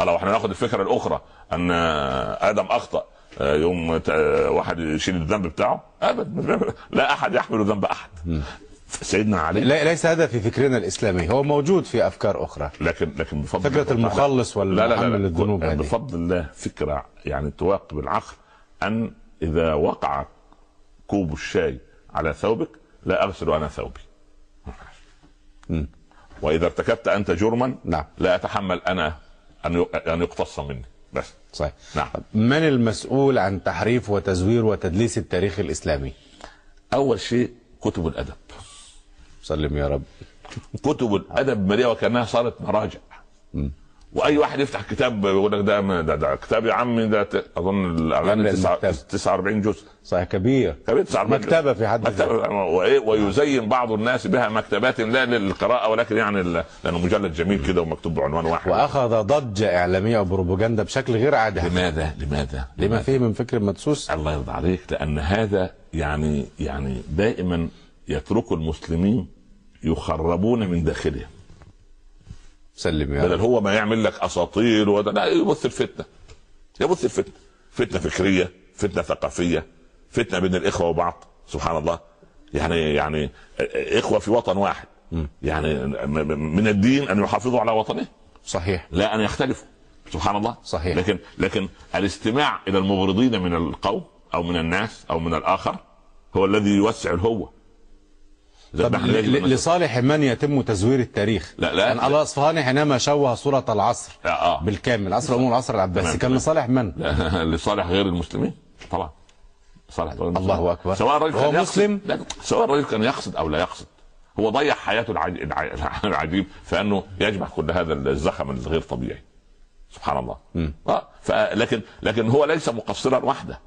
لو إحنا نأخذ الفكرة الأخرى. أن آدم أخطأ. يوم ت- واحد يشيل الذنب بتاعه. ابدا [laughs] لا أحد يحمل ذنب أحد. سيدنا علي. لا- ليس هذا في فكرنا الإسلامي هو موجود في أفكار أخرى. لكن لكن بفضل تعالى- المخلص لا لا لا, لا. بفضل الله فكرة يعني تواكب العقل أن إذا وقع كوب الشاي على ثوبك لا أغسل أنا ثوبي. وإذا ارتكبت أنت جرما نعم. لا أتحمل أنا أن أن يقتص مني. بس. صحيح. نعم. من المسؤول عن تحريف وتزوير وتدليس التاريخ الإسلامي؟ أول شيء كتب الأدب. سلم يا رب. كتب الأدب مليئة وكأنها صارت مراجع. وأي واحد يفتح كتاب يقول لك ده ده, ده كتاب يا عمي ده أظن الاغاني المكتبة. 49 جزء. صحيح كبير. كبير 49 جزء. مكتبة في حد مكتبة. وإيه ويزين بعض الناس بها مكتبات لا للقراءة ولكن يعني لأنه مجلد جميل كده ومكتوب بعنوان واحد. وأخذ ضجة إعلامية وبروباجندا بشكل غير عادي. لماذا؟ لماذا؟ لما فيه من فكر مدسوس؟ الله يرضى عليك لأن هذا يعني يعني دائما يترك المسلمين يخربون من داخلهم. سلم يا بدل هو ما يعمل لك أساطير وده. لا يبث الفتنة. يبث الفتنة. فتنة فكرية فتنة ثقافية فتنة بين الإخوة وبعض. سبحان الله. يعني يعني إخوة في وطن واحد. يعني من الدين أن يحافظوا على وطنه صحيح. لا أن يختلفوا. سبحان الله. صحيح. لكن لكن الاستماع إلى المغرضين من القوم أو من الناس أو من الآخر هو الذي يوسع الهوة. طب لصالح من يتم تزوير التاريخ لا، لا. يعني الاصفهاني حينما شوه صورة العصر آه، آه. بالكامل عصر الأمور العصر العباسي كان. لصالح من [laughs] لصالح غير المسلمين طبعا صالح غير المسلمين. الله أكبر. سواء الرجل يقصد- مسلم؟ سواء الرجل كان يقصد أو لا يقصد هو ضيع حياته العج... الع... [laughs] العجيب فانه يجمع كل هذا الزخم الغير طبيعي سبحان الله آه. لكن لكن هو ليس مقصرا وحده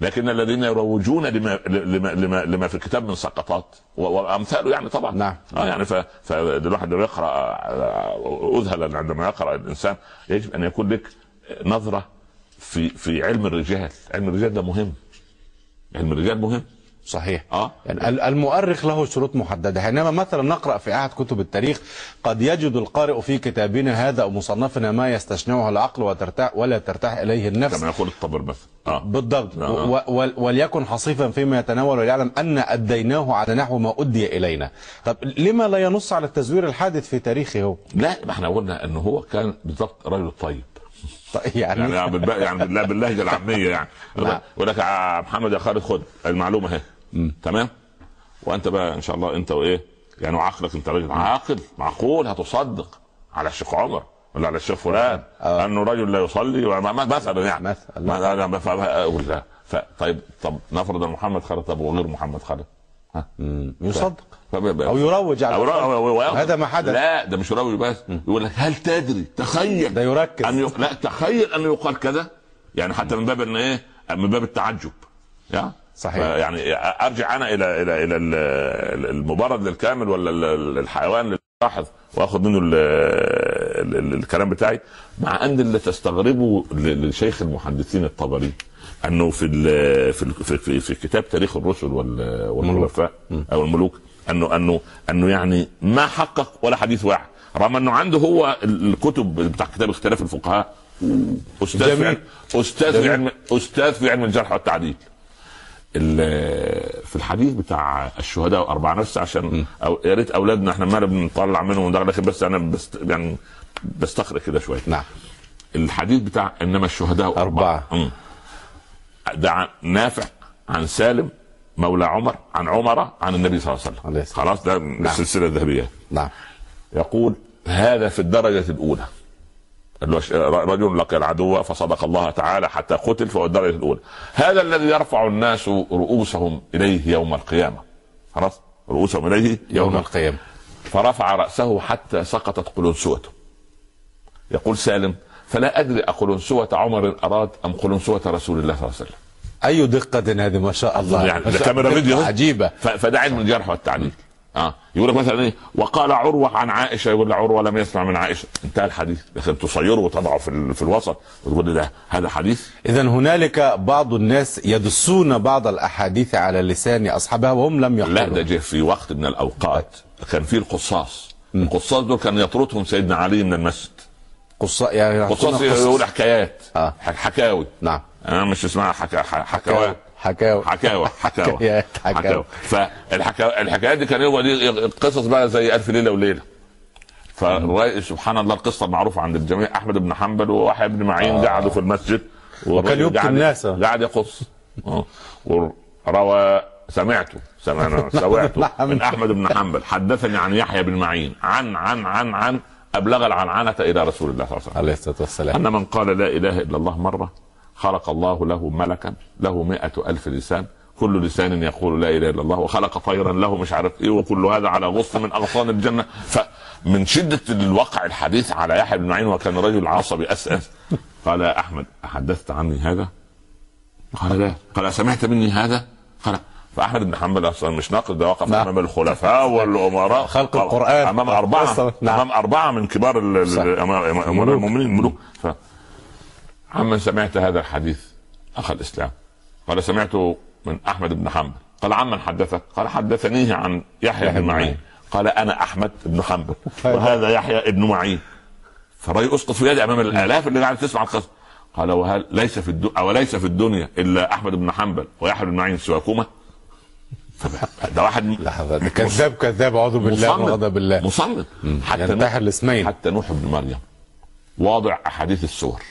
لكن الذين يروجون لما لما لما, لما في الكتاب من سقطات وامثاله يعني طبعا نعم. آه يعني. فالواحد يقرأ آه، اذهل عندما يقرأ الإنسان يجب أن يكون لك نظرة في في علم الرجال علم الرجال ده مهم علم الرجال مهم صحيح. آه. يعني ال- المؤرخ له شروط محددة. حينما مثلا نقرأ في أحد كتب التاريخ قد يجد القارئ في كتابنا هذا أو مصنفنا ما يستشنعه العقل وترتاح ولا ترتاح إليه النفس. كما يقول الطبر مثلا. آه. بالضبط. آه. وليكن حصيفا فيما يتناول وليعلم أن أديناه على نحو ما أدي إلينا. طب لما لا ينص على التزوير الحادث في تاريخه؟ هو لا ما إحنا قلنا إنه هو كان بالضبط رجل طيب. [laughs] طيب يعني, يعني. يعني بالله باللهجة العامية يعني. يقول لك محمد يا خالد خد المعلومة اهي تمام؟ وأنت بقى إن شاء الله أنت وإيه؟ يعني وعقلك أنت راجل عاقل معقول هتصدق على الشيخ عمر ولا على الشيخ فلان آه. أنه رجل لا يصلي مثلا يعني. مثلا. ما- أنا بف- أقول لا. ف... طيب طب نفرض أن محمد خالد طب وغير محمد خالد ها؟ يصدق. أو يروج على أو هذا ما حدث. لا ده مش يروج بس. يقول لك هل تدري تخيل. ده يركز. أن ي... لا تخيل أن يقال كذا. يعني حتى من باب إن إيه؟ من باب التعجب. يا؟ صحيح. يعني أرجع أنا إلى إلى إلى ال- المبرد للكامل ولا ال- ال- الحيوان للاحظ وأخذ منه ال- ال- ال- الكلام بتاعي مع أن اللي تستغربه لشيخ المحدثين الطبري أنه في في في, في, في كتاب تاريخ الرسل وال- والخلفاء أو الملوك انه انه أنه يعني ما حقق ولا حديث واحد رغم أنه عنده هو ال- الكتب بتاع كتاب اختلاف الفقهاء أستاذ في جميل. علم أستاذ في جميل. علم أستاذ في علم الجرح والتعديل ال- في الحديث بتاع الشهداء أربع نفس عشان أو يا ريت أولادنا إحنا ما بنطلع منهم ده لكن بس أنا بست يعني بستقرا كده شوية. نعم. الحديث بتاع إنما الشهداء أربعة. مم. ده عن نافع عن سالم مولى عمر عن عمر عن النبي صلى الله عليه وسلم. خلاص ده السلسلة الذهبية. نعم. يقول هذا في هو ش- رجل لقي العدو فصدق الله تعالى حتى قتل فهو الدرجة الأولى. هذا الذي يرفع الناس رؤوسهم إليه يوم القيامة. خلاص؟ رؤوسهم إليه يوم يوم القيامة. فرفع رأسه حتى سقطت قلنسوته. يقول سالم فلا أدري أقلنسوة عمر أراد أم قلنسوة رسول الله صلى الله عليه وسلم. أي دقة هذه؟ ما شاء الله. يعني كاميرا. فيديو. عجيبة. ف- فده علم الجرح والتعديل. آه. يقول لك مثلا إيه وقال عروة عن عائشة يقول عروة لم يسمع من عائشة. انتهى الحديث. لكن تصيره وتضعه في, ال- في الوسط وتقول ده هذا حديث. إذا هنالك بعض الناس يدسون بعض الأحاديث على لسان أصحابها وهم لم لا ده يحضروا جه في وقت من الأوقات. كان في القصاص. القصاص دول كان يطردهم سيدنا علي من المسجد. قص... يعني قصاص يقول حكايات. آه. حكاوي. نعم. أنا مش اسمها حكا حكاوات حكاوي حكاوى حكايات، حكاوى. [laughs] فالحكايات دي كان هو دي قصص بقى زي ألف ليلة وليلة فالرأي سبحان الله القصة المعروفه عند الجميع أحمد بن حنبل ويحيى بن معين آه. قعدوا في المسجد وكان يبكي الناس. قاعد يقص آه. وروى سمعته سمعنا [laughs] سمعته نعم. من أحمد بن حنبل حدثني عن يحيى بن معين عن عن عن عن أبلغ العنعنة إلى رسول الله صلى الله عليه وسلم عليه الصلاة والسلام أن من قال لا إله إلا الله مرة خلق الله له ملكا له مئة ألف لسان كل لسان يقول لا إله إلا الله وخلق طيرا له مش عارف إيه وكل هذا على غصن من أغصان الجنة فمن شدة الواقع الحديث على يحيى بن معين وكان رجل عصبي أسأس قال يا أحمد أحدثت عني هذا قال لا قال سمعت مني هذا قال فأحمد بن حنبل أصلا مش ناقد ده وقف نعم. أمام الخلفاء والأمراء خلق القرآن. أمام أربعة. نعم. أمام أربعة من كبار. امراء. المؤمنين الملوك عمن سمعت هذا الحديث أخ الإسلام. قال سمعته من أحمد بن حنبل. قال عمن حدثك؟ قال حدثنيه عن يحيى بن بن معين. قال أنا أحمد بن حنبل. وهذا يحيى ابن معين. فالرأي أسقط في يدي أمام الآلاف اللي قاعد تسمع القصة. قال وهل ليس في الدنيا أو ليس في الدنيا إلا أحمد بن حنبل ويحيى بن معين سواكما؟ ده واحد لحظة. ده كذاب كذاب أعوذ بالله من غضب الله. مصمم. حتى ينتحر الاسمين حتى نوح بن مريم. واضع أحاديث السور.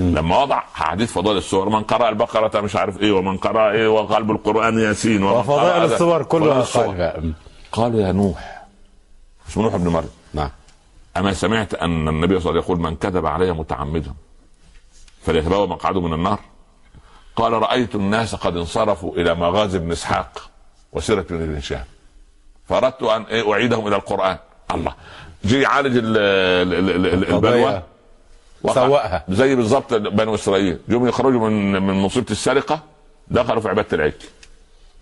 لما وضع احاديث فضائل السور من قرأ البقرة مش عارف إيه ومن قرأ إيه وقلب القرآن ياسين وفضائل الصور كلها قالوا يا نوح اسمه نوح بن مريم. نعم. أما سمعت أن النبي صلى الله عليه وسلم يقول من كذب علي متعمدا فليتبوأ مقعده من النار. قال رأيت الناس قد انصرفوا إلى مغازي بن إسحاق وسيرة بن هشام فأردت أن أعيدهم إلى القرآن. الله. جي يعالج ال- ال- ال- ال- البلوى. قضية وقع. سوقها. زي بالظبط بنو إسرائيل. يوم يخرجوا من من مصيبة السرقة دخلوا في عبادة العجل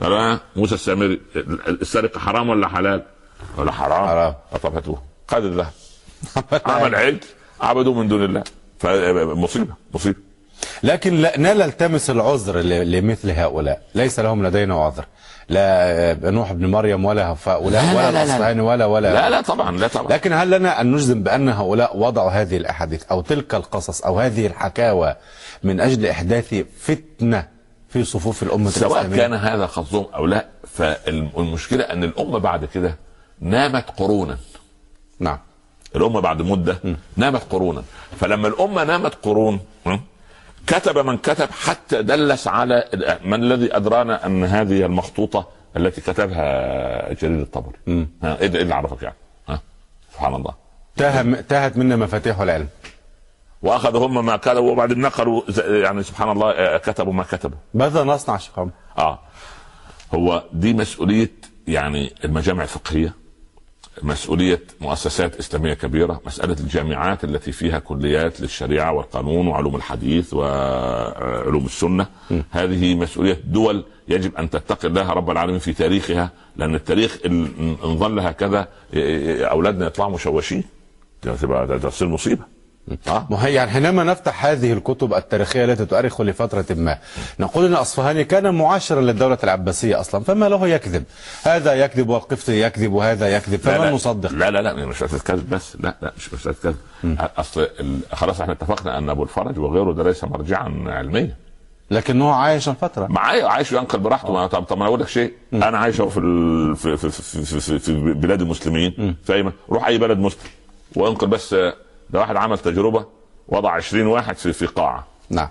قال آه، موسى السامري السرقة حرام ولا حلال؟ ولا حرام. حرام. طب هاتوه خد الذهب. عمل عجل عبدوا من دون الله. فمصيبه مصيبة لكن لا نلتمس العذر لمثل هؤلاء. ليس لهم لدينا عذر. لا نوح بن مريم ولا هؤلاء لا، لا، ولا لا، لا. الاصفهاني ولا ولا لا لا طبعا لا طبعا. لكن هل لنا أن نجزم بأن هؤلاء وضعوا هذه الأحاديث أو تلك القصص أو هذه الحكاوى من أجل إحداث فتنة في صفوف الأمة سواء الإسلامية؟ كان هذا قصدهم أو لا فالمشكلة أن الأمة بعد كده نامت قرونا. نعم. الأمة بعد مدة نامت قرونا. فلما الأمة نامت قرون? كتب من كتب حتى دلس على من الذي أدرانا أن هذه المخطوطة التي كتبها جرير الطبري. ها إيه اللي عرفك يعني. ها سبحان الله. تاه تاهت منا مفاتيح العلم. واخذوا هم ما كتبوا وبعدين نقلوا يعني سبحان الله آه، كتبوا ما كتبوا. ماذا نصنع شيخ؟ آه هو دي مسؤولية يعني المجامع الفقهية. مسؤولية مؤسسات إسلامية كبيرة مسألة الجامعات التي فيها كليات للشريعة والقانون وعلوم الحديث وعلوم السنة. هذه مسؤولية دول يجب أن تتقي الله رب العالمين في تاريخها لأن التاريخ إن إن ظل هكذا أولادنا يطلعوا مشوشين. تصير مصيبة. ما هي يعني حينما نفتح هذه الكتب التاريخية التي تؤرخ لفترة ما نقول أن أصفهاني كان معاشرا للدولة العباسية أصلا فما له يكذب؟ هذا يكذب والقفطي يكذب وهذا يكذب فمن لا نصدق لا لا لا مش مساله كذب بس لا لا مش مساله كذب أصل خلاص إحنا اتفقنا أن أبو الفرج وغيره ده ليس مرجعا علميا. لكنه عايش فترة. معايا عايش ينقل براحته. ما طب طب ما أنا أقول لك شيء. أنا عايش في ال... في, في, في, في, في, في بلاد المسلمين. في أي م- روح أي بلد مسلم. وانقل بس ده واحد عمل تجربة وضع 20 واحد في في قاعة. نعم.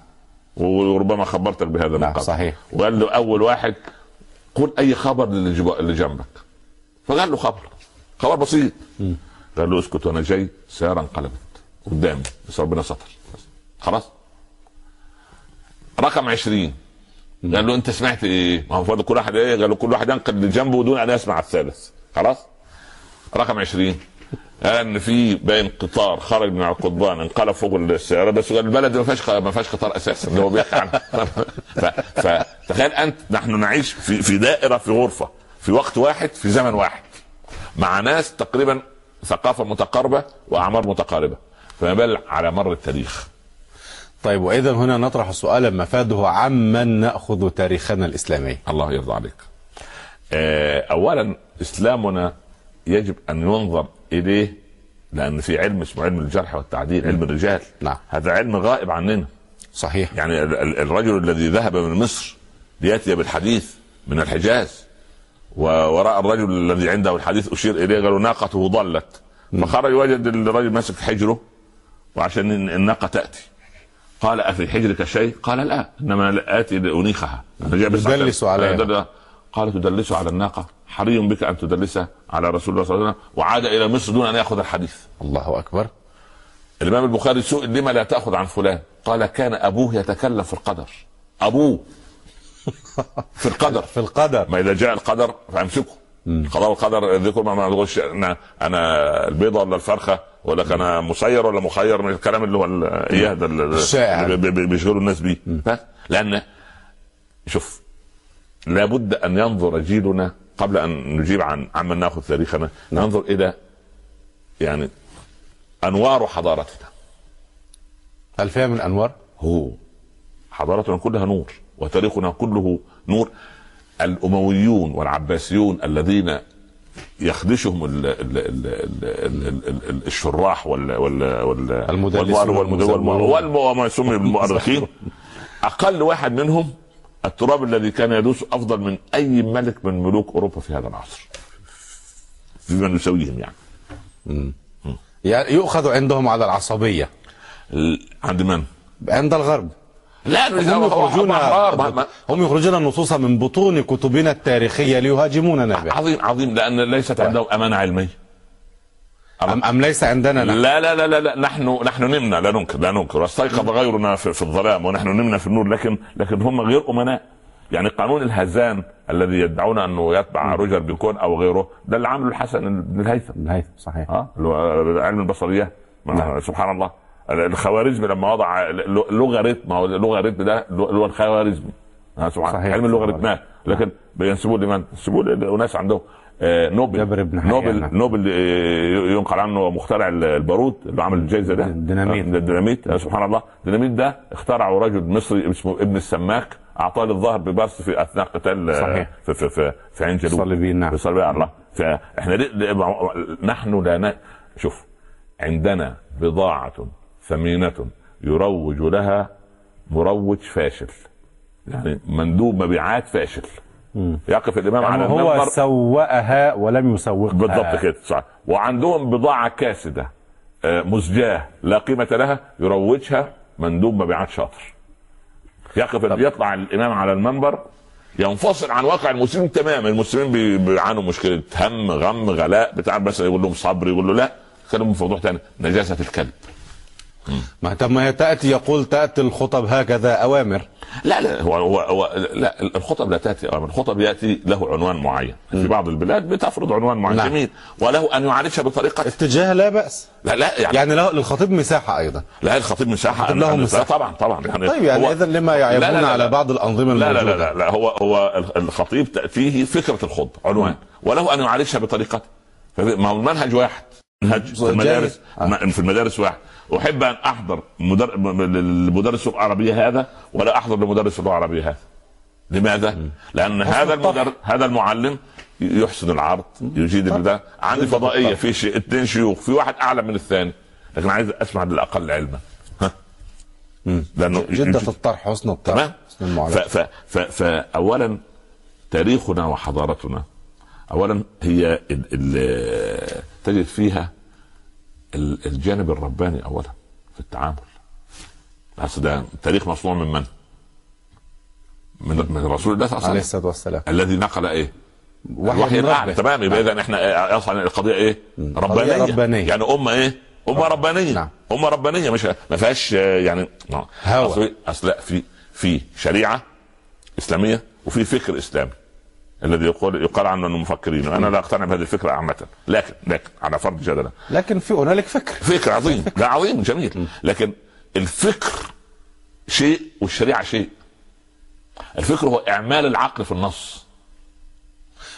وربما خبرتك بهذا نعم، صحيح. وقال له أول واحد قل أي خبر اللي جنبك فقال له خبر. خبر بسيط. قال له اسكت وأنا جاي. سيارة انقلبت. قدامي. بس ربنا ستر. خلاص. رقم 20 قال له أنت سمعت إيه؟ ما هو فاضل كل واحد إيه؟ قال له كل واحد ينقل اللي جنبه دون أن يسمع الثالث. خلاص؟ رقم 20 قال ان في باين قطار خرج من القضبان انقلب فوق السيارة. بس البلد ما فيهاش ما فيهاش قطار أساسا اللي هو بيحكي عنه. [laughs] فتخيل أنت نحن نعيش في في دائرة في غرفة في وقت واحد في زمن واحد مع ناس تقريبا ثقافة متقاربة وأعمار متقاربة. فما بال على مر التاريخ. طيب وإذا هنا نطرح سؤالا مفاده عمن نأخذ تاريخنا الإسلامي. الله يرضى عليك. آه، اولا إسلامنا يجب أن ينظر اليه لأن في علم اسمه علم الجرح والتعديل علم الرجال. نعم. هذا علم غائب عننا. صحيح. يعني ال- ال- الرجل الذي ذهب من مصر ليأتي بالحديث من الحجاز و- ورأى الرجل الذي عنده الحديث أشير إليه قالوا ناقته ضلت. فخرج وجد الرجل ماسك حجره وعشان الن- الناقة تأتي. قال أفي حجرك شيء؟ قال لا إنما آتي لأنيخها. أنا جاي بس يدلس عشان- عليها. قال تدلس على الناقة. حري بك أن تدلسها على رسول الله صلى الله عليه وسلم. وعاد إلى مصر دون أن يأخذ الحديث. الله أكبر. الإمام البخاري سئل لما لا تأخذ عن فلان؟ قال كان أبوه يتكلم في القدر. أبوه. [laughs] في القدر. في القدر. ما إذا جاء القدر فأمسكه. قضاء القدر ذكر ما تقولش أنا أنا البيضه ولا الفرخة ولا أنا مسير ولا مخير من الكلام اللي هو إياه ده ال- الشائع. اللي بي- بي- بيشغلوا الناس بيه. لأن شوف لابد أن ينظر جيلنا قبل أن نجيب عن عمن نأخذ تاريخنا ننظر إلى يعني أنوار حضارتنا. هل فيها من أنوار؟ هو حضارتنا كلها نور وتاريخنا كله نور. الأمويون والعباسيون الذين يخدشهم ال ال ال ال ال ال ال الشراح وال وال وال يسمى بالمؤرخين [laughs] أقل واحد منهم التراب الذي كان يدوس أفضل من أي ملك من ملوك أوروبا في هذا العصر. فيما نسويهم يعني. يعني يؤخذ عندهم على العصبية. ال- عند من؟ عند الغرب. لا هم يخرجون هم يخرجون النصوص من بطون كتبنا التاريخية ليهاجموننا بها عظيم عظيم لأن ليست عندهم أمانة علمية. أم, أم ليس عندنا؟ نحن لا لا لا لا, لا. نحن نحن نمنا لا ننكر لا ننكر. واستيقظ غيرنا في, في الظلام ونحن نمنا في النور لكن لكن هم غير أمناء. يعني قانون الهذان الذي يدعون أنه يتبع روجر بيكون أو غيره ده اللي عامله الحسن بن الهيثم. الهيثم صحيح. هو علم البصريات ما- سبحان الله الخوارزمي لما وضع اللوغاريتم أو اللوغاريتم ده اللي هو الخوارزمي سبحان صحيح. علم اللوغاريتمات لكن بينسبوه لمن؟ ينسبوه لناس عندهم. نوبل جابر بن حيان. نوبل نوبل آه، ينقل عنه مخترع البارود اللي عمل الجائزه ده الديناميت. آه، الديناميت آه، سبحان الله الديناميت ده اخترعه رجل مصري اسمه ابن السماك أعطاه للظهر ببرص في أثناء قتال آه، صحيح. في في في, في عين جالوت الصليبيين، نعم. الصليبيين الله فاحنا نحن لا ن... شوف عندنا بضاعة ثمينة يروج لها مروج فاشل يعني مندوب مبيعات فاشل يقف الإمام على يعني هو المنبر. سوأها ولم يسوقها. بالضبط كده صح. وعندهم بضاعة كاسدة آه، مزجاة لا قيمة لها يروجها مندوب مبيعات شاطر. يقف يطلع الإمام على المنبر ينفصل عن واقع المسلمين تماما. المسلمين بي- بيعانوا مشكلة هم غم غلاء بتاع بس يقول لهم صبر يقول له لا كلام في موضوع ثاني نجاسة الكلب. ما طب ما هي تأتي يقول تأتي الخطب هكذا أوامر. لا لا هو هو, هو لا الخطب لا تأتي أمر الخطب يأتي له عنوان معين. في بعض البلاد بتفرض عنوان معين. نعم. جميل. وله أن يعالجها بطريقه اتجاه لا بأس. لا لا يعني, يعني له للخطيب مساحة أيضا. لا الخطيب مساحة له. لا طبعا طبعا يعني طيب يعني إذا لما يعيبون على. بعض الأنظمة لا لا لا لا, لا هو هو الخطيب تأتيه فكرة الخطبه عنوان. وله أن يعالجها بطريقته فما هو المنهج واحد. منهج في. المدارس آه. في المدارس واحد. أحب أن أحضر مدر... المدرس العربية هذا ولا أحضر لمدرس اللغة العربية هذا. لماذا؟ لأن هذا المدر... هذا المعلم يحسن العرض يجيد ده عندي فضائية في شيء اثنين شيوخ في واحد أعلى من الثاني. لكن عايز أسمع للاقل علما. ها. لأنه جدة الطرح حسن الطرح تمام؟ ف... ف... ف... فاولا تاريخنا وحضارتنا. اولا هي ال... ال... تجد فيها الجانب الرباني اولا في التعامل بس ده التاريخ مصنوع من من؟ من من رسول الله صلى الله عليه الصلاة والسلام الذي نقل إيه؟ وحي الوحي الأعلى. تمام يبقى اذا إحنا أصلا القضية إيه؟ ربانية ربانية. يعني أمة إيه؟ أمة ربانية نعم. أمة ربانية مش ما فيهاش يعني ما- هوى. أصل أصل لا، في في شريعة إسلامية وفي فكر إسلامي الذي يقول يقال عنه إنه مفكرين وأنا لا أقتنع بهذه الفكرة عامة. لكن لكن على فرض جدلا. لكن في هنالك فكر. فكر عظيم. [laughs] لا عظيم جميل. لكن الفكر شيء والشريعة شيء. الفكر هو إعمال العقل في النص.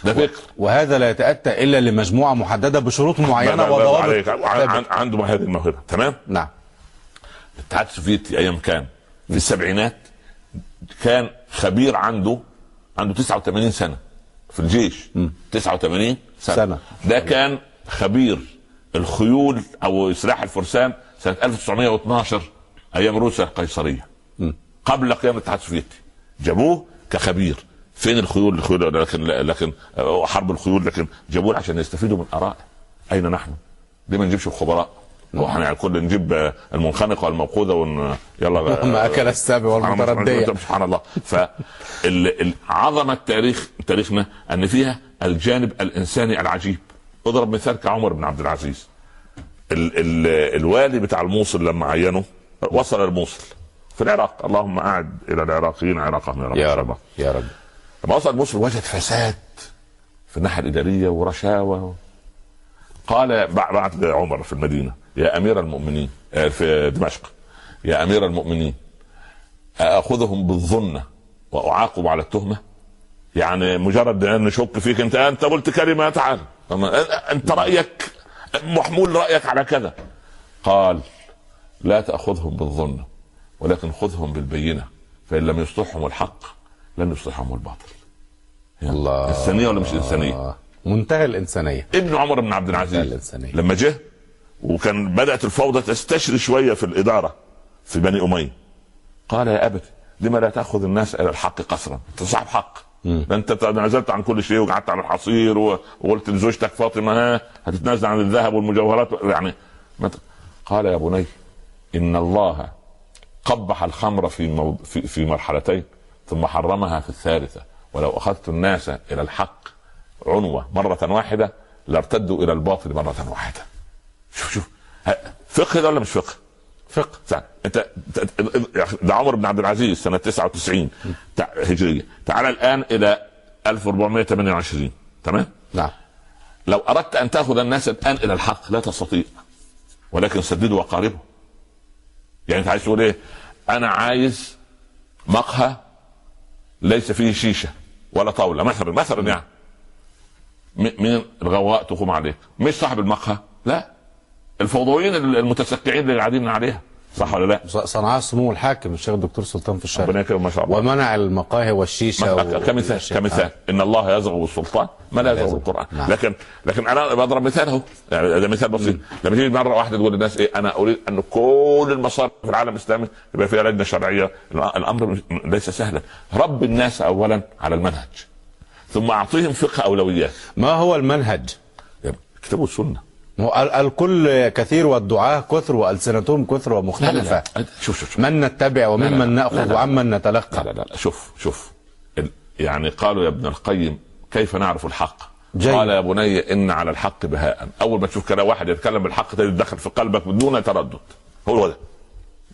ده فكر. وهذا لا يتأتى إلا لمجموعة محددة بشروط لا وضوابط عنده هذه الموهبة. تمام؟ نعم. الاتحاد السوفيتي أيام كان في السبعينات كان خبير عنده عنده 89 سنة. في الجيش. 89 سنة, سنة. ده كان خبير الخيول أو سلاح الفرسان سنة 1912 أيام روسيا القيصرية. قبل قيام الاتحاد السوفيتي. جابوه كخبير. فين الخيول؟ الخيول لكن لكن حرب الخيول لكن جابوه عشان يستفيدوا من ارائه أين نحن؟ ليه ما نجيبش الخبراء؟ هو إحنا يعني كل نجيب المنخنقة والموقوذة ون يلا ما أكل السابع والمتردية. سبحان الله فعظمه تاريخ تاريخنا أن فيها الجانب الإنساني العجيب. اضرب مثال كعمر بن عبد العزيز. ال ال الوالي بتاع الموصل لما عينه وصل الموصل في العراق. اللهم أعد إلى العراقيين عراقهم يا رب. يا رب يا رب. لما وصل الموصل وجد فساد في الناحية الإدارية ورشاوى قال بع- بعد عمر في المدينة يا أمير المؤمنين آه، في دمشق يا أمير المؤمنين اخذهم بالظنة وأعاقب على التهمة؟ يعني مجرد أن نشك فيك أنت أنت قلت كلمة تعال. أنت رأيك محمول رأيك على كذا. قال لا تأخذهم بالظن ولكن خذهم بالبينة فإن لم يصلحهم الحق لن يصلحهم الباطل. الله. إنسانية ولا مش إنسانية. منتهى الإنسانية. ابن عمر بن عبد العزيز. الإنسانية. لما جه وكان بدأت الفوضى تستشري شوية في الإدارة في بني أمية. قال يا أبت لما لا تأخذ الناس إلى الحق قصرا؟ أنت صاحب حق. ده أنت تنازلت عن كل شيء وقعدت على الحصير وقلت لزوجتك فاطمة ها هتتنازل عن الذهب والمجوهرات. يعني قال يا بني إن الله قبح الخمر في مو... في, في مرحلتين ثم حرمها في الثالثة. ولو أخذت الناس إلى الحق عنوة مرة واحدة لارتدوا إلى الباطل مرة واحدة. شوف شوف. فقه ده ولا مش فقه؟ فقه. تعال انت ده عمر بن عبد العزيز سنة 99 تع- هجريه تعال الآن إلى 1428 تمام؟ نعم. لو أردت أن تأخذ الناس الآن إلى الحق لا تستطيع. ولكن سددوا وقاربوا يعني أنت عايز تقول إيه؟ أنا عايز مقهى ليس فيه شيشة ولا طاولة. مثلا مثلا يعني. م- مين الغواء تقوم عليك؟ مش صاحب المقهى؟ لا. الفوضويين المتسكعين اللي قاعدين عليها. صح ولا لا؟ صنعاء سمو الحاكم الشيخ الدكتور سلطان في الشرق ربنا يكرم ما شاء الله. ومنع المقاهي والشيشة مثلا و- كمثال. كمثال. إن الله يزغو بالسلطان ما لا يزغو بالقرآن. نعم. لكن لكن أنا بضرب مثال أهو. يعني ده مثال بسيط. لما تيجي مرة واحدة تقول للناس إيه أنا أريد أن كل المصارف في العالم الإسلامي يبقى فيها لجنة شرعية. الأمر ليس سهلا. رب الناس اولا على المنهج ثم أعطيهم فقه أولويات. ما هو المنهج؟ كتاب والسنة هو ال- الكل كثير والدعاة كثر وألسنتهم كثر ومختلفة. شوف شوف شوف. من نتبع لا، وممن لا، نأخذ لا، لا. وعمن لا نتلقى. لا لا شوف شوف. ال- يعني قالوا يا ابن القيم كيف نعرف الحق؟ جيد. قال يا بني إن على الحق بهاء. أول ما تشوف كلام واحد يتكلم بالحق تجد دخل في قلبك بدون تردد. هو ده.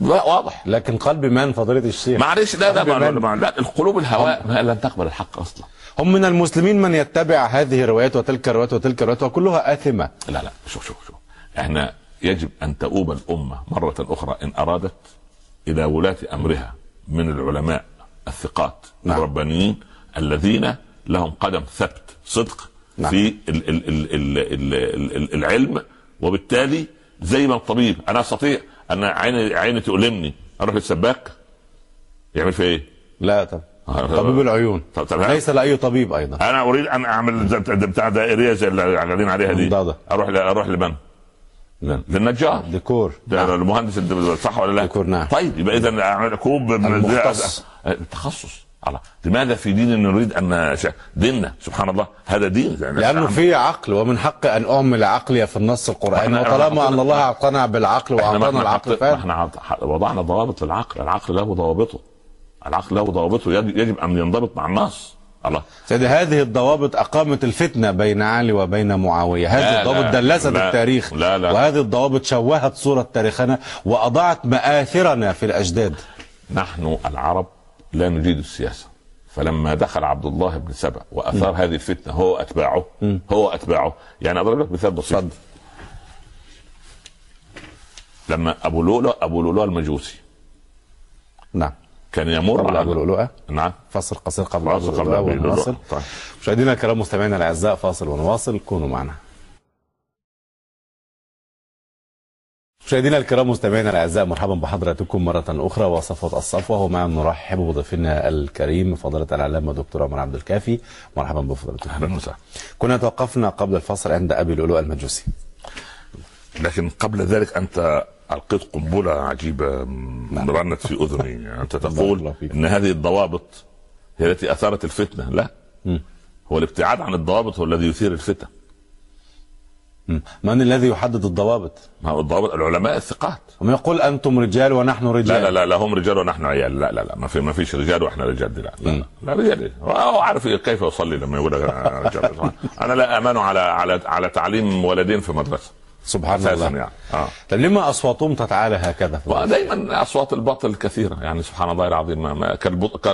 لا واضح. لكن قلب من فضيلة الشيخ. معلش لا لا؟ ما لا القلوب الهواء لن تقبل الحق أصلا. هم من المسلمين من يتبع هذه الروايات وتلك الروايات وتلك الروايات وكلها آثمة لا لا شوف شوف شوف إحنا يجب أن تؤوب الأمة مرة أخرى إن أرادت إلى ولاة أمرها من العلماء الثقات نعم. الربانيين الذين لهم قدم ثبت صدق نعم. في الـ الـ الـ الـ الـ الـ الـ العلم وبالتالي زي ما الطبيب أنا أستطيع أنا عيني عيني تؤلمني أروح للسباك يعمل في إيه؟ لا طبعا طبيب العيون. طب طب ليس لأي طبيب أيضا. أنا أريد أن أعمل زي بتاع- دائريه زي اللي قاعدين عليها دي. مضادة. أروح ل- أروح لمن؟ للنجار. ديكور. ده نعم. المهندس صح ولا لا؟ ديكور، نعم. طيب يبقى اذا أعمل كوب المختص. التخصص الله. لماذا في دين نريد أن ديننا. سبحان الله. هذا دين. لأنه. في عقل ومن حقي أن أعمل عقلي في النص القرآني. وطالما أن الله اعطانا بالعقل وأعطانا العقل فهم إحنا وضعنا ضوابط للعقل. العقل له ضوابطه العقل له ضوابطه يجب أن ينضبط مع النص. الله. سيدي هذه الضوابط أقامت الفتنة بين علي وبين معاوية. هذه لا، الضوابط لا، دلست لا، التاريخ. لا، لا. وهذه الضوابط شوهت صورة تاريخنا واضاعت مآثرنا في الأجداد. نحن العرب لا نجيد السياسة. فلما دخل عبد الله بن سبأ وأثار هذه الفتنة هو واتباعه هو واتباعه يعني أضرب لك مثال بسيط. اتفضل. لما أبو لؤلؤ أبو لؤلؤ المجوسي نعم. كان يمر قبل على- أبو لؤلؤه نعم. فاصل قصير قبل أبو قبل لؤلؤه. ونواصل طيب. مشاهدينا الكرام مستمعينا الأعزاء فاصل ونواصل. كونوا معنا. مشاهدينا الكرام مستمعينا الأعزاء مرحبا بحضراتكم مرة أخرى. وصفوة الصفوة ومع نرحب بضيفنا الكريم فضيلة العلامة دكتور عمر عبد الكافي. مرحبا بفضيلتكم أهلا وسهلا. كنا توقفنا قبل الفصل عند أبي لؤلؤ المجوسي. لكن قبل ذلك أنت ألقيت قنبلة عجيبة م- رنت في أذني. [laughs] يعني أنت تقول. إن هذه الضوابط هي التي أثارت الفتنة. لا. هو الابتعاد عن الضوابط هو الذي يثير الفتن. من الذي يحدد الضوابط؟ ما هو الضوابط؟ العلماء الثقات. هم يقول أنتم رجال ونحن رجال. لا لا لا, لا هم رجال ونحن عيال. لا لا لا ما في ما فيش رجال وإحنا رجال. دي لا لا, لا, لا رجال. إيه؟ هو عارف كيف يصلي لما يقول رجال. [laughs] أنا لا أمان على على على تعليم ولدين في مدرسة. سبحان الله. يعني. آه. طيب لما أصواتهم تتعالى هكذا؟ ودائما أصوات الباطل كثيرة يعني سبحان الله العظيم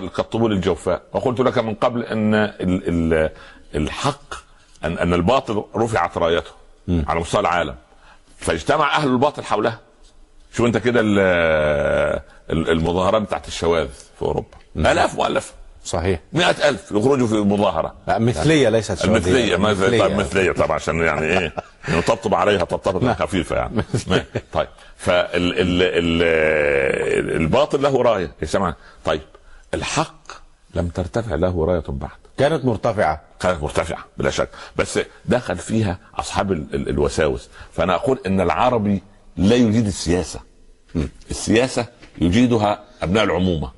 كالطبول الجوفاء. وقلت لك من قبل إن ال ال الحق ان أن الباطل رفعت رايته على مستوى العالم. فاجتمع أهل الباطل حولها شو أنت كده ال- ال- المظاهرات بتاعت الشواذ في أوروبا. آلاف مؤلفه صحيح. مئة ألف. يخرجوا في مظاهرة. لا، مثلية ليست شواذية. المثلية زي طيب مثلية. مثلية طبعا عشان يعني إيه؟ [laughs] نطبطب عليها طبطبة خفيفة يعني. [laughs] طيب. فال ال ال الباطل له راية. يا سمع طيب. الحق لم ترتفع له راية بعد. كانت مرتفعة. كانت مرتفعة بلا شك. بس دخل فيها أصحاب ال ال الوساوس. فأنا أقول إن العربي لا يجيد السياسة. السياسة يجيدها أبناء العمومة.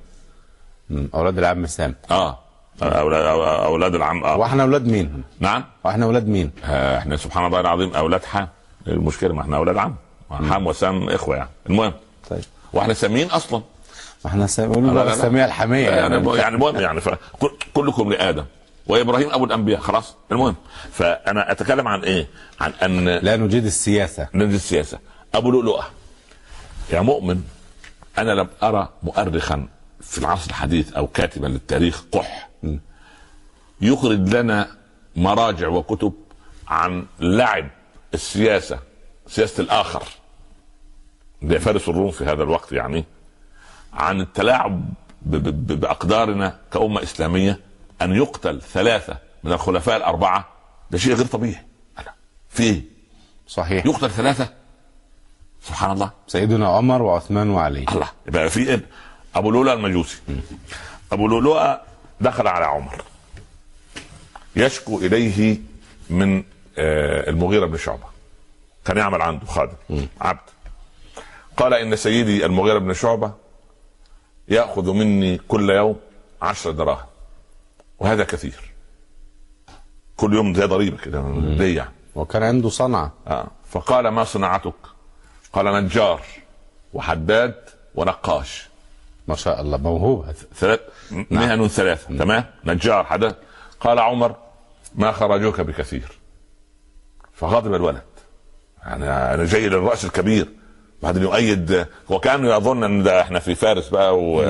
أولاد العم سام. آه. أولاد, أولاد العم آه. وإحنا أولاد مين؟ نعم. وإحنا أولاد مين؟ آه، إحنا سبحان الله العظيم أولاد حام. المشكلة ما إحنا أولاد عم. حام وسام إخوة يعني. المهم. طيب. وإحنا ساميين أصلا. إحنا سام... بيقولوا لا، لا، بقى لا. الساميه الحميه يعني. يعني يعني المهم يعني. فكل- كلكم لآدم. وإبراهيم أبو الأنبياء. خلاص. المهم. فأنا أتكلم عن إيه؟ عن أن لا نجيد السياسة. نادي السياسة. أبو لؤلؤة. يا مؤمن أنا لم أرى مؤرخا في العصر الحديث أو كاتبا للتاريخ قح. يخرج لنا مراجع وكتب عن لعب السياسة سياسة الآخر. ده فارس الروم في هذا الوقت يعني. عن التلاعب بأقدارنا كأمة إسلامية أن يقتل ثلاثة من الخلفاء الأربعة. ده شيء غير طبيعي. في؟ صحيح. يقتل ثلاثة؟ سبحان الله. سيدنا عمر وعثمان وعلي. الله. يبقى في إيه؟ أبو لؤلؤ المجوسي. أبو لؤلؤ دخل على عمر. يشكو إليه من آه، المغيرة بن شعبة. كان يعمل عنده خادم عبد. قال إن سيدي المغيرة بن شعبة يأخذ مني كل يوم عشر دراهم. وهذا كثير. كل يوم زي ضريبة كده ليه يعني. وكان عنده صنعة. آه. فقال ما صناعتك قال نجار وحداد ونقاش. ما شاء الله موهوب. ثلاث مهن ثلاثة تمام؟ نجار حداد قال عمر ما خرجوك بكثير. فغضب الولد. يعني أنا جاي للرأس الكبير. بعدين يؤيد وكان يظن إن ده إحنا في فارس بقى و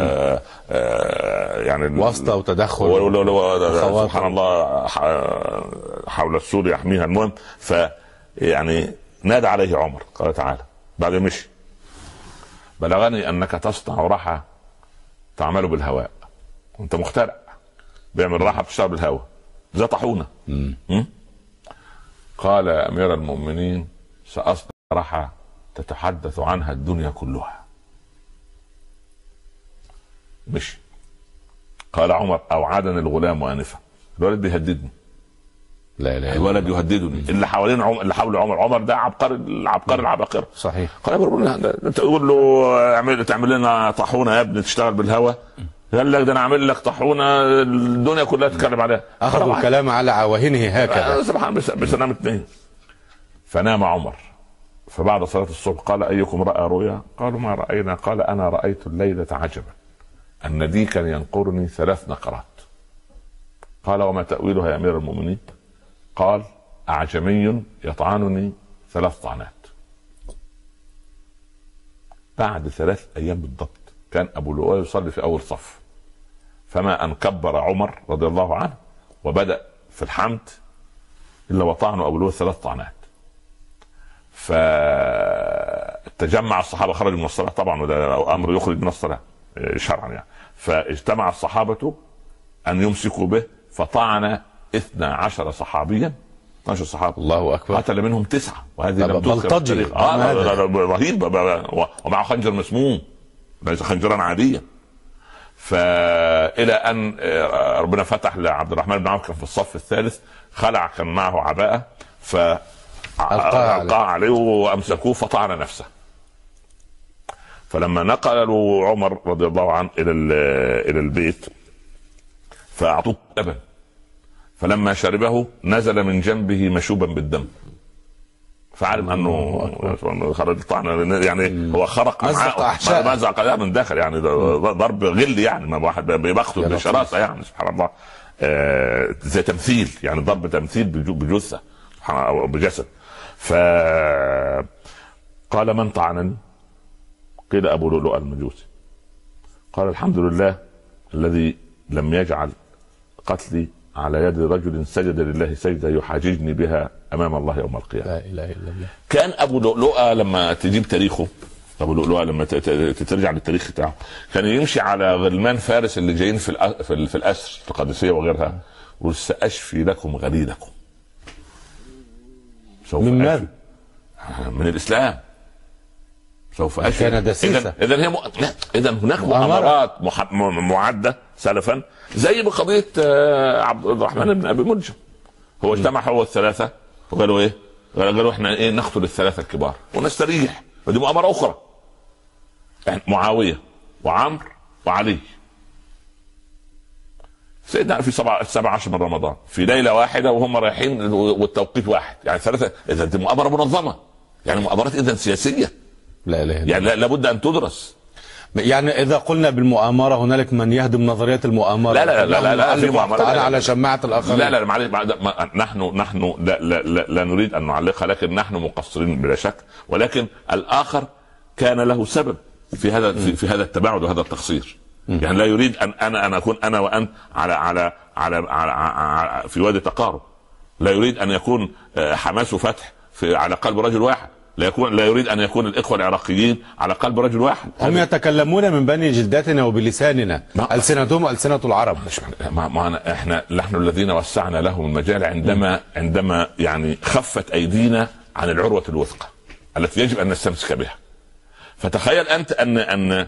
آه، يعني واسطة وتدخل و- و- و-. سبحان الله حول السور يحميها. المهم ف يعني نادى عليه عمر قال تعالى. بعد مشي. بلغني أنك تصنع رحى تعمل بالهواء. انت مخترع. بيعمل راحة بتشتغل بالهواء. زي طاحونه? قال يا أمير المؤمنين ساصنع راح تتحدث عنها الدنيا كلها. مشي. قال عمر أوعدني الغلام آنفا. الولد بيهددني. لا لا الولد يهددني. اللي حوالين عمر اللي حول عمر عمر ده عبقري العبقري العباقرة. صحيح. قال تقول له اعمل تعمل لنا طاحونة يا ابني تشتغل بالهواء قال لك ده أنا اعمل لك طاحونة الدنيا كلها تتكلم عليها. اخذوا الكلام على عواهنه هكذا. آه، سبحان بس بس نام اثنين فنام عمر. فبعد صلاة الصبح قال أيكم رأى رؤيا؟ قالوا ما رأينا. قال أنا رأيت الليلة عجبا. أن ديكا ينقرني ثلاث نقرات. قال وما تأويلها يا أمير المؤمنين؟ قال أعجمي يطعنني ثلاث طعنات. بعد ثلاث أيام بالضبط كان أبو لؤلؤ يصلي في أول صف. فما أن كبر عمر رضي الله عنه وبدأ في الحمد إلا وطعنه أبو لؤلؤ ثلاث طعنات. فتجمع الصحابة خرجوا من الصلاة طبعا وده أمر يخرج من الصلاة شرعا يعني. فاجتمع الصحابة أن يمسكوا به فطعن اثنا عشر صحابيا. 12 صحابي الله أكبر. قتل منهم تسعة. وهذه لم تذكر. آه رهيب. ومعه خنجر مسموم. ليس خنجرا عاديا. فالى أن آه، ربنا فتح لعبد الرحمن بن عوف كان في الصف الثالث. خلع كان معه عباءة. ف عليه. ألقاها عليه وأمسكوه فطعن نفسه. فلما نقلوا عمر رضي الله عنه إلى ال- إلى البيت فأعطوه لبن فلما شربه نزل من جنبه مشوبا بالدم. فعلم أنه خرج الطعن يعني هو خرق مزق معاه. مزق من داخل يعني. ضرب غل يعني. ما واحد لطيف. بشراسه يعني سبحان الله. آه زي تمثيل يعني ضرب تمثيل بجثة سبحان الله، بجسد. ف قال من طعنني؟ قيل أبو لؤلؤ المجوسي. قال الحمد لله الذي لم يجعل قتلي على يد رجل سجد لله سجدة يحاججني بها أمام الله يوم القيامة. لا إله إلا الله. كان أبو لؤلؤة لما تجيب تاريخه أبو لؤلؤة لما ترجع للتاريخ بتاعه كان يمشي على غلمان فارس اللي جايين في في, ال- في الأسر في القادسيه وغيرها يقول سأشفي لكم غليلكم. من ماذا؟ من الإسلام. سوف اشفي كان. اذا هي م... لا اذا هناك. مؤامرات مح... م- معدة سلفا زي بقضيه آه، عبد الرحمن بن أبي ملجم هو اجتمع هو الثلاثة وقالوا إيه؟ قالوا قالوا إحنا إيه نقتل الثلاثة الكبار ونستريح. ودي مؤامرة أخرى. يعني معاوية وعمرو وعلي. سيدنا في سبعة سبعة عشر من رمضان. في ليلة واحدة وهم رايحين والتوقيت واحد. يعني ثلاثة إذا دي مؤامرة منظمة. يعني مؤامرات إذا سياسية. لا إله إلا يعني لا- لابد أن تدرس. يعني إذا قلنا بالمؤامرة هنالك من يهدم نظريه المؤامرة. لا- لا- لا- لا- لا، في لا. على شماعة الآخرين. لا لا معلش نحن نحن لا, لا, لا, لا نريد أن نعلقها لكن نحن مقصرين بلا شك. ولكن الآخر كان له سبب في هذا في, في هذا التباعد وهذا التقصير. يعني لا يريد ان أنا أن أكون أنا وأنت على على على, على, على في وادي تقارب. لا يريد أن يكون آه، حماس وفتح في على قلب رجل واحد. لا يكون لا يريد أن يكون الإخوة العراقيين على قلب رجل واحد. هم يتكلمون من بني جلدتنا وبلساننا. ألسنتهم ألسنة العرب. ما ما أنا- إحنا نحن الذين وسعنا لهم المجال عندما عندما يعني خفت أيدينا عن العروة الوثقى التي يجب أن نستمسك بها. فتخيل أنت ان أن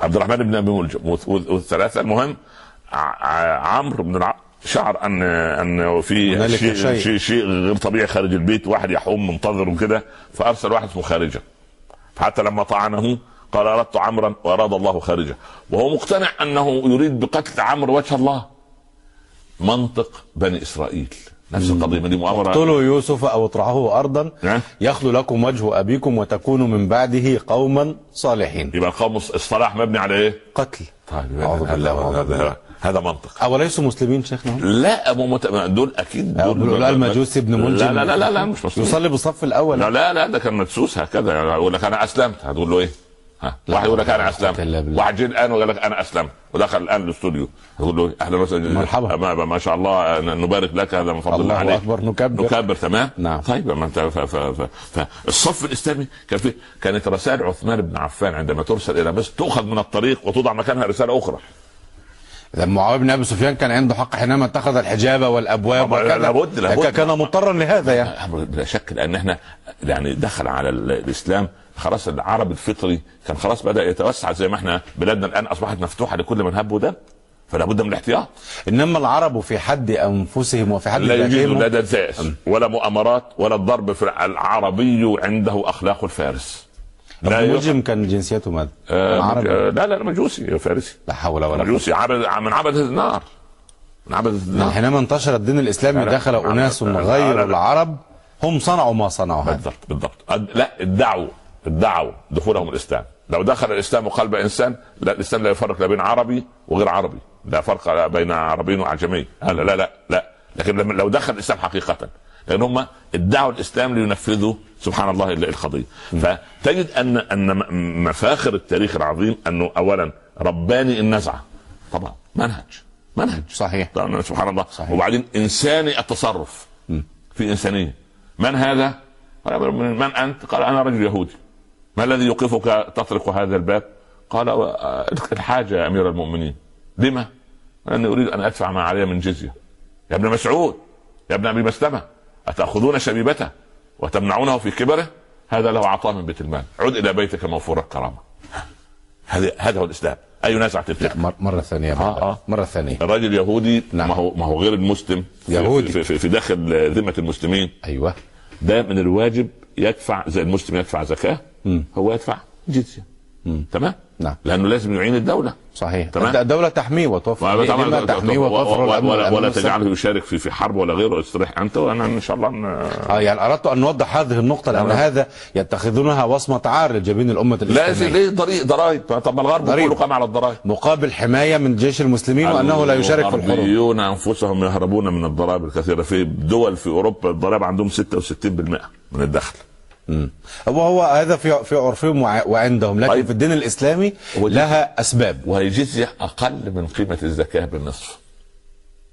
عبد الرحمن بن أبي ملجم والث- والثلاثه المهم عمرو بن الع... شعر ان أن في شيء, شيء. شيء شيء غير طبيعي خارج البيت واحد يحوم منتظر وكده فأرسل واحد اسمه خارجة. فحتى لما طعنه قال أردت عمرا وأراد الله خارجه. وهو مقتنع أنه يريد بقتل عمرو وجه الله. منطق بني إسرائيل. نفس القضية دي مؤامرة. اقتلوا يوسف أو اطرحوه ارضا. نعم. يخلو لكم وجه أبيكم وتكونوا من بعده قوما صالحين. يبقى القوم الصلاح مبني على إيه؟ قتل. طيب أعوذ بالله هذا, منطق اوليسوا مسلمين شيخنا؟ لا أبو مت... دول أكيد دول لؤلؤ المجوسي ابن ملجم لا لا لا, لا مش مسلم يصلي بالصف الأول لا لا لا ده كان مدسوس هكذا يعني يقول لك أنا أسلمت هتقول له إيه؟ ها واحد يقول لك أنا أسلمت. واحد جه الآن وقال لك أنا أسلمت ودخل الآن الاستوديو يقول له أهلا وسهلا مرحبا. ما, ما شاء الله نبارك لك هذا من فضل الله عليك أكبر، نكبر. نكبر تمام نعم. طيب ما أنت. فالصف الإسلامي كان في كانت رسائل عثمان بن عفان عندما ترسل إلى مصر تؤخذ من الطريق وتوضع مكانها رسالة أخرى إذا معاوية بن أبي سفيان كان عنده حق حينما اتخذ الحجاب والأبواب وكذا. لابد- لابد. كان مضطرا لهذا يعني. بلا شك لأن إحنا يعني دخل على ال- الإسلام. خلاص العرب الفطري كان خلاص بدأ يتوسع زي ما إحنا بلادنا الآن أصبحت مفتوحة لكل من هب ودب فلا بد من الاحتياط. إنما العرب في حد أنفسهم وفي حد لا ذاتهم لا دزاز ولا مؤامرات ولا الضرب في العربي عنده أخلاق الفارس. لا ملجم كان جنسيته ماذا؟ آه، عربي. آه، لا لا مجوسي فارسي. لا حول ولا قوة. مجوسي عبد من عبد النار. من عبد من النار حينما انتشر الدين الإسلامي لا، لا. دخل أناس غير. العرب هم صنعوا ما صنعوا هذا. بالضبط بالضبط. لا ادعوا ادعوا دخولهم الإسلام. لو دخل الإسلام قلب إنسان لا الإسلام لا يفرق لا بين عربي وغير عربي. لا فرق بين عربي وعجمي. لا لا لا لا. لكن لو دخل الإسلام حقيقة لأن هم ادعوا الاسلام لينفذوا سبحان الله ال- القضية. فتجد ان أن مفاخر التاريخ العظيم أنه اولا رباني النزعه طبعا. منهج. منهج. صحيح. طبعاً سبحان الله. صحيح. وبعدين إنساني التصرف في إنسانية. من هذا؟ قال من أنت؟ قال أنا رجل يهودي. ما الذي يوقفك تطرق هذا الباب؟ قال الحاجة يا أمير المؤمنين. لما؟ لأني أريد أن أدفع ما علي من جزية. يا ابن مسعود. يا ابن أبي مسلمة. أتأخذون شبيبته وتمنعونه في كبره؟ هذا له عطاء من بيت المال. عد إلى بيتك موفور الكرامة. هذا هذا هو الإسلام. أي نزعه تلك مر- مرة ثانية آه، آه. مرة ثانية. الرجل يهودي نعم. ما هو ما هو غير المسلم يهودي. في, في, في داخل ذمة المسلمين. أيوه. ده من الواجب يدفع زي المسلم يدفع زكاة هو يدفع جزيه تمام؟ نعم. لأنه لازم يعين الدولة صحيح تمام. الدولة تحميه وتوفر طبعا تحميه وتوفر ولا, ولا, ولا. تجعله يشارك في في حرب ولا غيره استريح أنت وأنا إن شاء الله آه يعني أردت أن نوضح هذه النقطة لأن نعم. هذا يتخذونها وصمة عار لجبين الأمة لازم الإسلامية ليه ضريب ضرائب طب ما الغرب. كله قام على الضرائب مقابل حماية من جيش المسلمين وأنه لا يشارك في الحروب أنفسهم يهربون من الضرائب الكثيرة في دول في أوروبا الضرائب عندهم 66% من الدخل وهو هذا في في عرفهم وع- وعندهم لكن طيب. في الدين الإسلامي هو دي- لها أسباب. وهي جزيه أقل من قيمة الزكاة بالنصف.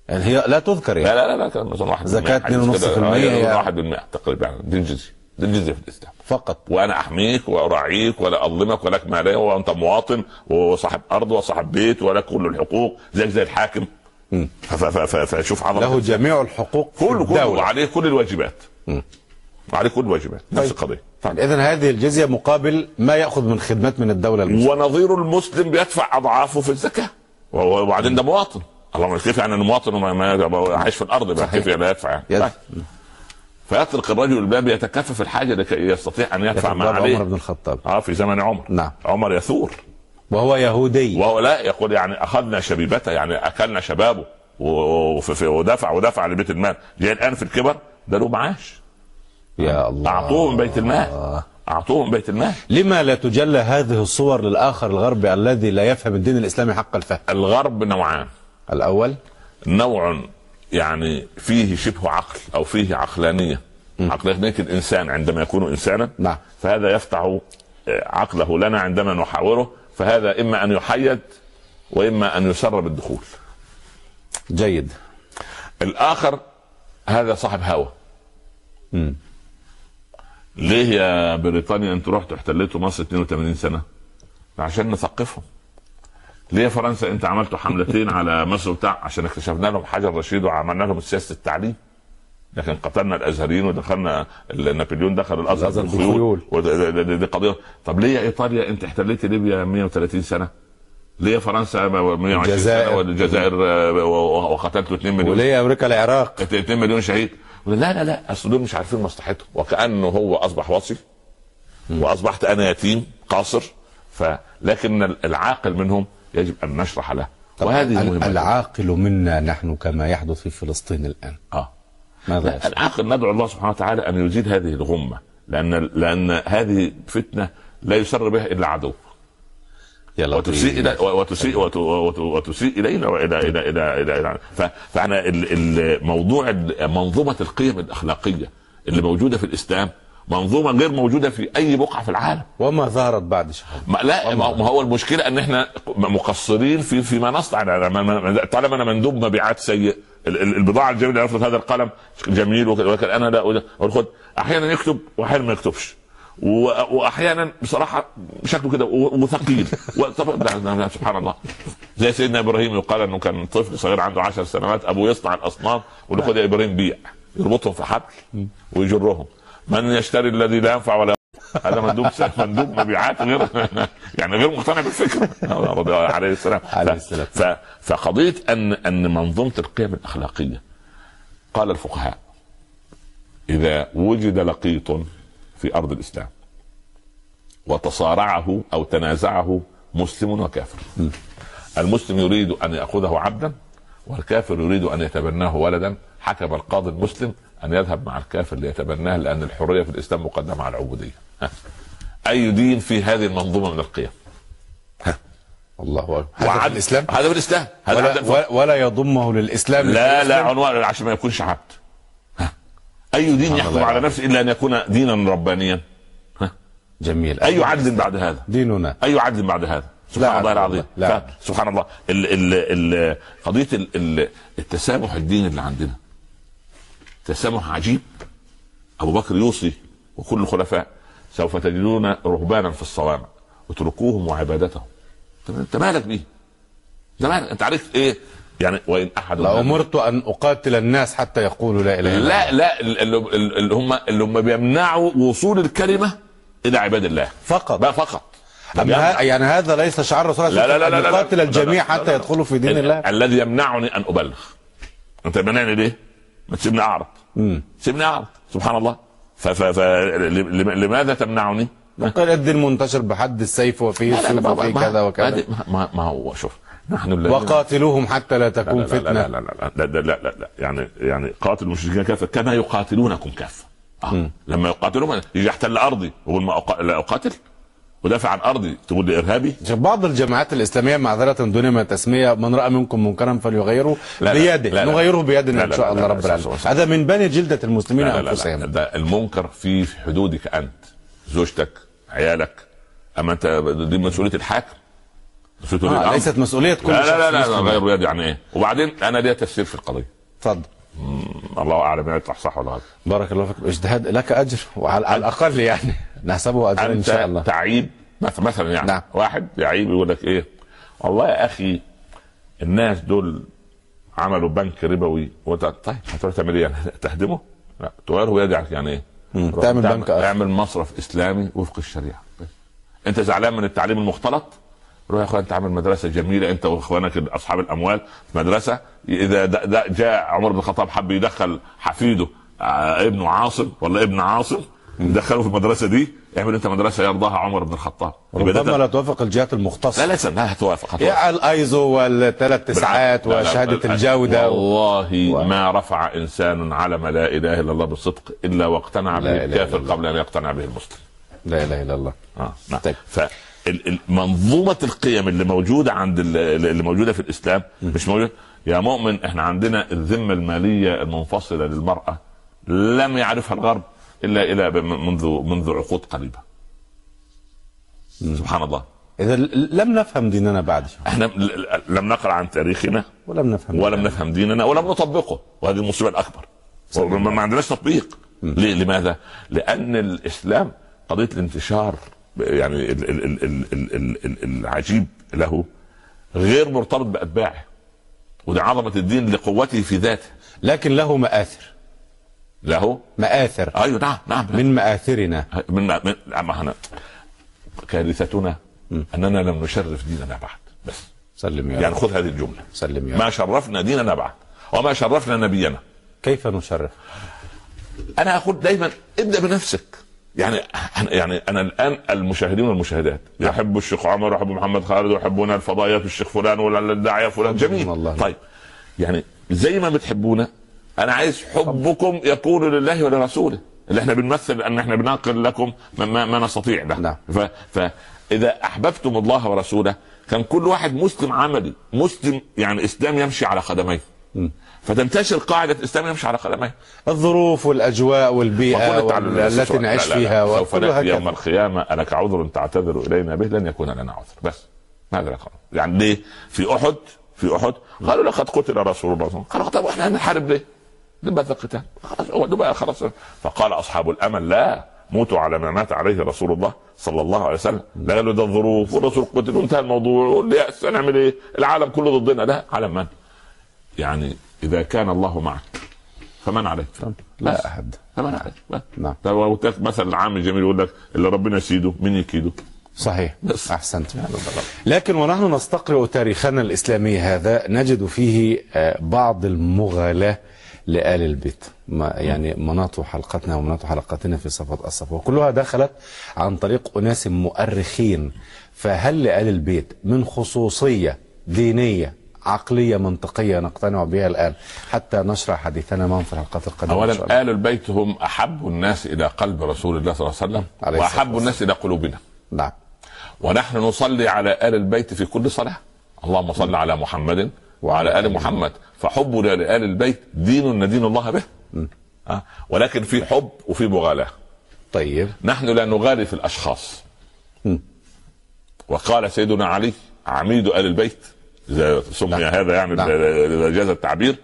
يعني هي لا تذكر يعني. لا لا لا كان مثلا واحد زكاة بالمئة، حاجة 2.5% كده. هي- آه، واحد بالمئة تقريبا يعني دي الجزية دي الجزية في الإسلام. فقط. وأنا أحميك وأراعيك ولا أظلمك ولك ماليه وانت مواطن وصاحب أرض وصاحب بيت ولك كل الحقوق زيك زي الحاكم. فشوف عظمه له جميع الحقوق كله كله وعليه كل الواجبات. وعليه كل الواجبات نفس طيب. القضية. إذا هذه الجزية مقابل ما يأخذ من خدمات من الدولة المسلمة. ونظير المسلم بيدفع أضعافه في الزكاة وبعدين ده مواطن. اللهم كيف يعني إنه مواطن وما ما- عايش في الأرض؟ بقى كيف يعني يدفع يعني؟ طيب. فيطرق الرجل الباب يتكفف الحاجة لكي يستطيع أن يدفع ما عليه. عمر بن الخطاب. آه في زمن عمر. نعم. عمر يثور. وهو يهودي. وهو لا يقول يعني أخذنا شبيبته يعني أكلنا شبابه ودفع ودفع لبيت المال. جاي الآن في الكبر ده له معاش. يا الله. أعطوه من بيت المال. أعطوه من بيت المال. لما لا تجلى هذه الصور للآخر الغربي الذي لا يفهم الدين الإسلامي حق الفهم؟ الغرب نوعان. الأول. نوع يعني فيه شبه عقل أو فيه عقلانية. عقلانيه الإنسان عندما يكون إنسانا. نعم. فهذا يفتح عقله لنا عندما نحاوره. فهذا إما أن يحيد وإما أن يسر بالدخول جيد. الآخر هذا صاحب هوى. ليه يا بريطانيا أنتوا رحتوا احتليتوا مصر 82 سنة؟ عشان نثقفهم. ليه يا فرنسا انت عملتوا حملتين على مصر وبتاع؟ عشان اكتشفنا لهم حجر رشيد وعملنا لهم سياسة التعليم. لكن قتلنا الأزهريين ودخلنا نابليون دخل الأزهر بالخيول. بالخيول. وده- ده- ده- دي قضية. طب ليه يا إيطاليا انت احتليت ليبيا 130 سنة؟ ليه فرنسا 120 سنة الجزائر. والجزائر آه، وقتلتوا 2 مليون وليه أمريكا العراق؟ 2 مليون شهيد. لا لا لا أصل دول مش عارفين مصلحتهم. وكأنه هو أصبح وصي وأصبحت أنا يتيم قاصر فلكن العاقل منهم يجب أن نشرح له. وهذه العاقل منا نحن كما يحدث في فلسطين الآن. آه. ماذا؟ العاقل ندعو الله سبحانه وتعالى أن يزيد هذه الغمة لأن لأن هذه فتنة لا يسر بها إلا عدو. وتسيء إلى وتسيء وت- وت- وتسيء الينا والى إلى إلى إلى, إلى ف- فانا ال- ال- موضوع منظومه القيم الاخلاقيه اللي موجوده في الاسلام منظومه غير موجوده في اي بقعه في العالم وما ظهرت بعد شهر ما لا ما هو المشكلة ان إحنا مقصرين في فيما نصنع طالما أنا مندوب مبيعات سيء ال- ال- البضاعه الجميله افرض هذا القلم جميل وك- ولكن أنا لا خد أحيانا يكتب واحيانا ما يكتبش وأحيانا بصراحة شكله كده وثقيل. [laughs] سبحان الله زي سيدنا إبراهيم يقال إنه كان طفل صغير عنده عشر سنوات أبوه يصنع الأصنام ويقول خد يا إبراهيم بيع يربطهم في حبل ويجرهم. من يشتري الذي لا ينفع ولا؟ هذا مندوب [laughs] مندوب مبيعات غير [laughs] يعني غير مقتنع بالفكرة عليه السلام عليه السلام. فقضية ان أن منظومة القيم الأخلاقية. قال الفقهاء إذا وجد لقيط في أرض الإسلام. وتصارعه أو تنازعه مسلم وكافر. المسلم يريد أن يأخذه عبدا والكافر يريد أن يتبناه ولدا. حكم القاضي المسلم أن يذهب مع الكافر ليتبناه لأن الحرية في الإسلام مقدمة على العبودية. أي دين في هذه المنظومة من القيم؟ الله أكبر. هذا الإسلام؟ هذا في الإسلام. هذا ولا, ولا, يضمه للإسلام. لا لا؟ عنوان عشان ما يكونش عبد. أي دين يحكم على نفسه إلا أن يكون دينا ربانيا؟ جميل. أي عدل بعد هذا؟ ديننا. أي عدل بعد هذا؟ سبحان الله العظيم. لا. سبحان الله. ال ال ال قضية ال ال التسامح الديني اللي عندنا. تسامح عجيب. أبو بكر يوصي وكل الخلفاء سوف تجدون رهبانا في الصوامع. اتركوهم وعبادتهم. أنت مالك بيه؟ انت مالك أنت عرفت إيه؟ يعني وإن أحد لأمرت أن أقاتل الناس حتى يقولوا لا إله إلا الله. لا لا اللي, هم اللي هم بيمنعوا وصول الكلمة إلى عباد الله. فقط. بقى فقط. أما يعني هذا ليس شعار الرسول صلى الله لا عليه لا لا وسلم لا لا يقاتل لا الجميع لا لا حتى لا. يدخلوا في دين ال- الله. الذي يمنعني أن أبلغ. أنت منعني ليه؟ ما تسيبني أعرض. سيبني أعرض. سبحان الله. ف ف ف لم- لماذا تمنعني؟ قال الدين منتشر بحد السيف وفيه السيف وفيه كذا وكذا. ما هو شوف. نحن الذين وقاتلوهم حتى لا تكون لا لا فتنه لا لا لا لا, لا, لا, لا, لا يعني يعني قاتل المشركين كافه كما يقاتلونكم كافه آه. لما يقاتلهم يجي يحتل ارضي يقول ما أقا... لا اقاتل ودافع عن ارضي تقول لي ارهابي بعض الجماعات الاسلاميه معذره دون ما تسميه من راى منكم منكرا فليغيره لا بيده لا لا نغيره بيدنا ان شاء الله رب العالمين هذا من بني جلده المسلمين انفسهم ده المنكر في حدودك انت زوجتك عيالك اما انت دي مسؤوليه الحاكم مسؤوليه ولي آه الامر ليست مسؤولية كل لا لا لا, لا مسلم. غير يد يعني. إيه وبعدين أنا ليا تفسير في القضية. اتفضل الله أعلم يعني صح ولا غلط. بارك الله فيك. اجتهاد لك أجر وعلى على الأقل يعني. نحسبه أجر إن انت شاء الله. تعيب. مث- مثلا يعني. نعم. واحد يعيب يقول لك إيه؟ والله يا أخي الناس دول عملوا بنك ربوي. وانت طيب هتروح تعمل إيه؟ يعني [laughs] تهدمه؟ لا تغيره يدعك يعني إيه؟ تعمل بنك. اعمل مصرف إسلامي وفق الشريعة. أنت زعلان من التعليم المختلط؟ روح يا أخوان انت عامل مدرسة جميلة. أنت وإخوانك أصحاب الأموال مدرسة. إذا ده ده جاء عمر بن الخطاب حب يدخل حفيده آه، ابنه عاصم. ولا ابن عاصم دخله في المدرسة دي. اعمل أنت مدرسة يرضاها عمر بن الخطاب. ربما لا توافق الجهات المختصة. لا لا لا هتوافق هتوافق يا الأيزو والثلاث تسعات وشهادة الجودة والله ما رفع إنسان علم لا إله إلا الله بالصدق إلا واقتنع به الكافر. قبل أن يقتنع به المسلم. لا إله إلا الله. آه نعم. طيب. فمنظومه القيم اللي موجودة عند ال- اللي موجودة في الإسلام مش موجودة؟ يا مؤمن إحنا عندنا الذمة المالية المنفصلة للمرأة لم يعرفها الغرب إلا إلى منذ منذ عقود قريبة. سبحان الله. إذا لم نفهم ديننا بعد. إحنا لم نقرأ عن تاريخنا ولم نفهم ولم ديننا. نفهم ديننا ولم نطبقه. وهذه المصيبة الأكبر. ما ما عندناش تطبيق. ليه؟ لماذا؟ لأن الإسلام قضية الانتشار يعني ال- ال- ال- ال- ال- ال- ال- العجيب له غير مرتبط بأتباعه وده عظمه الدين لقوته في ذاته لكن له مآثر. له؟ مآثر. أيوه نعم نعم. من مآثرنا. من من أما إحنا كارثتنا أننا لم نشرف ديننا بعد بس. سلم يا يعني خذ هذه الجملة. سلم يا ما شرفنا ديننا بعد وما شرفنا نبينا. كيف نشرف؟ أنا أقول دايما ابدأ بنفسك. يعني يعني أنا الآن المشاهدين والمشاهدات يحب الشيخ عمر ويحب محمد خالد ويحبون الفضائيات الشيخ فلان ولا الداعيه فلان جميل. الله. طيب يعني زي ما بتحبونا أنا عايز حبكم يكون لله ولرسوله. اللي إحنا بنمثل إن إحنا بننقل لكم ما, ما, ما نستطيع ده. نعم. ف فاذا أحببتم الله ورسوله كان كل واحد مسلم عملي مسلم يعني إسلام يمشي على قدميه فتنتشر قاعدة اسلام يمشي على قدميه. الظروف والأجواء والبيئة التي نعيش فيها سوف نأتي يوم القيامة. ألك عذر تعتذر إلينا به؟ لن يكون لنا عذر. بس ماذا لك؟ يعني ليه؟ في أحد في أحد قالوا لقد قتل رسول الله قالوا طب إحنا هنحارب ليه؟ لماذا القتال؟ خلاص هو خلاص. فقال أصحاب الأمل لا موتوا على ما مات عليه رسول الله صلى الله عليه وسلم. لا قالوا ده الظروف والرسول قتل وانتهى الموضوع. واليأس نعمل إيه؟ العالم كله ضدنا. لا على من؟ يعني إذا كان الله معك فمن عليك؟ لا أحد. فمن عليك. نعم. ده مثل العام الجميل يقول لك اللي ربنا يسيده مين يكيده؟ صحيح. بس. أحسنت. لكن ونحن نستقرئ تاريخنا الإسلامي هذا نجد فيه آه، بعض المغالاة لآل البيت. ما يعني مناط حلقتنا ومناط حلقاتنا في صفات الصفوة وكلها دخلت عن طريق أناس مؤرخين. فهل لآل البيت من خصوصية دينية عقلية منطقية نقتنع بها الآن. حتى نشرح حديثنا معهم في الحلقات القادمة. اولا آل البيت هم أحب الناس إلى قلب رسول الله صلى الله عليه وسلم وأحب الناس إلى قلوبنا. نعم. ونحن نصلي على آل البيت في كل صلاة. اللهم صل على محمد وعلى آل محمد. فحبنا لآل البيت دين ندين الله به. أه؟ ولكن في حب وفي مغالاه طيب. نحن لا نغالي في الأشخاص. وقال سيدنا علي عميد آل البيت إذا سمي نعم. هذا يعني نعم. اذا جاز التعبير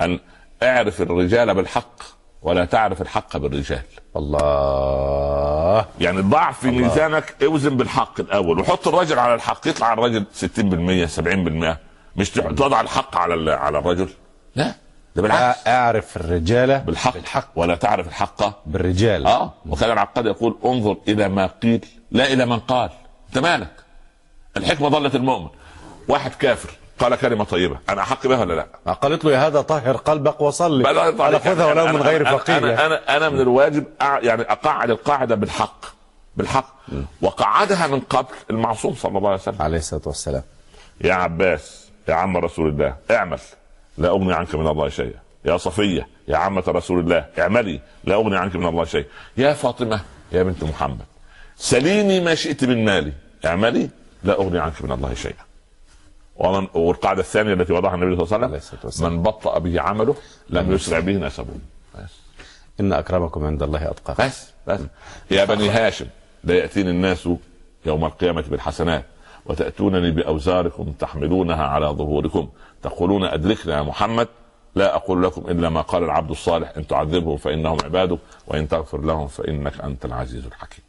أن اعرف الرجال بالحق ولا تعرف الحق بالرجال. الله. يعني ضع في ميزانك اوزن بالحق الأول وحط الرجل على الحق يطلع الرجل 60% 70% مش تضع الحق على على الرجل. لا ده بالعكس. أعرف الرجالة بالحق بالحق. ولا تعرف الحق بالرجال. آه وكان العقاد يقول انظر إلى ما قيل لا إلى من قال. أنت مالك؟ الحكمة ضلت المؤمن. واحد كافر. قال كلمة طيبة. أنا أحق بها ولا لا؟ قالت له يا هذا طهر قلبك وصلي. قال خذها ولو أنا- من غير أنا- فقير أنا أنا أنا من الواجب يعني اقعد القاعدة بالحق. بالحق. وقعدها من قبل المعصوم صلى الله عليه وسلم. عليه الصلاة والسلام. يا عباس يا عم رسول الله اعمل. لا أغني عنك من الله شيئا. يا صفية يا عمة رسول الله اعملي. لا أغني عنك من الله شيئا. يا فاطمة يا بنت محمد سليني ما شئت من مالي. اعملي. لا أغني عنك من الله شيئا. ومن والقاعدة الثانية التي وضعها النبي صلى الله عليه وسلم. من بطأ به عمله لم يسرع به نسبه. بس. إن أكرمكم عند الله أتقاكم. بس بس. يا بني هاشم لا يأتيني الناس يوم القيامة بالحسنات وتأتونني بأوزاركم تحملونها على ظهوركم تقولون أدركنا يا محمد. لا أقول لكم إلا ما قال العبد الصالح إن تعذبهم فإنهم عبادك وإن تغفر لهم فإنك أنت العزيز الحكيم.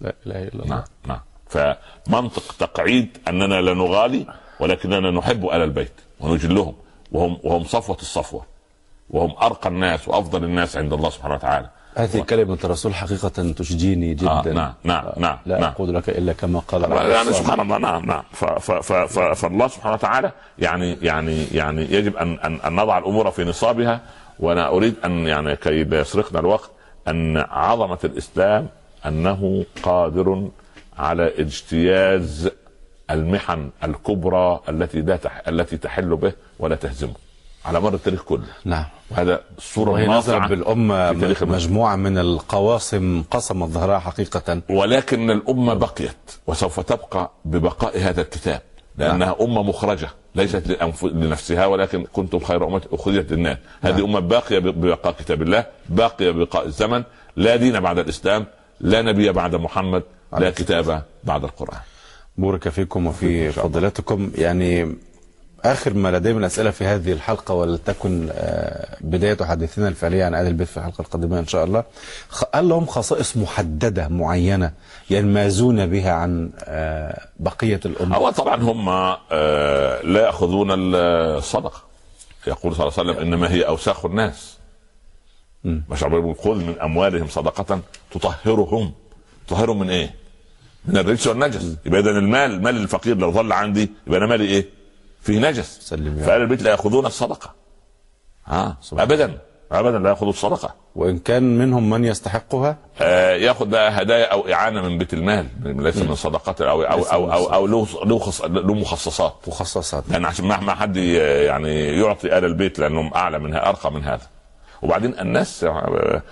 لا إله إلا الله. نعم نعم. فمنطق تقعيد أننا لا نغالي ولكننا نحب آل البيت ونجلهم وهم وهم صفوة الصفوة وهم أرقى الناس وأفضل الناس عند الله سبحانه وتعالى هذه كلمة الرسول حقيقة تشجيني جدا آه نعم نعم نعم لا نعم. أقول لك إلا كما قال يعني. سبحان الله نعم نعم ف- ف- ف- ف- فالله سبحانه وتعالى يعني يعني يعني يجب أن, أن نضع الأمور في نصابها وأنا أريد أن يعني كي لا يسرقنا الوقت أن عظمة الإسلام أنه قادر على اجتياز المحن الكبرى التي لا تح التي تحل به ولا تهزمه على مر التاريخ كله. نعم. وهذا الصورة الناصعه المسلمين. مجموعة من القواصم قصمت ظهرها حقيقة. ولكن الأمة بقيت وسوف تبقى ببقاء هذا الكتاب لأنها أمة مخرجة ليست لأنف... لنفسها ولكن كنتم خير أمة أخرجت للناس. هذه أمة باقية ب- ببقاء كتاب الله باقية ببقاء الزمن لا دين بعد الإسلام لا نبي بعد محمد لا كتاب بعد القرآن. بورك فيكم وفي فضيلتكم. يعني آخر ما لدي من أسئلة في هذه الحلقة ولتكن آه، بداية حديثنا الفعلية عن آل البيت في الحلقة القادمة إن شاء الله هل لهم خصائص محددة معينة ينمازون بها عن آه، بقية الأمة؟ هو طبعا هم آه، لا يأخذون الصدقة. يقول صلى الله عليه وسلم إنما هي أوساخ الناس. مش عم بيقول خذ من أموالهم صدقة تطهرهم. تطهرهم من إيه؟ من الرجس والنجس يبقى إذا المال المال الفقير لو ظل عندي يبقى أنا مالي إيه؟ فيه نجس. سلم يا فأهل البيت لا يأخذون الصدقة. ها؟ أبدا. أبدا لا يأخذوا الصدقة. وإن كان منهم من يستحقها؟ آه، يأخذ بقى هدايا أو إعانة من بيت المال. ليس من صدقات أو أو أو من أو, أو له له خص- له مخصصات. مخصصات. لأن عشان مهما حد يعني يعطي آل البيت لأنهم أعلى منها أرقى من هذا. وبعدين الناس آه،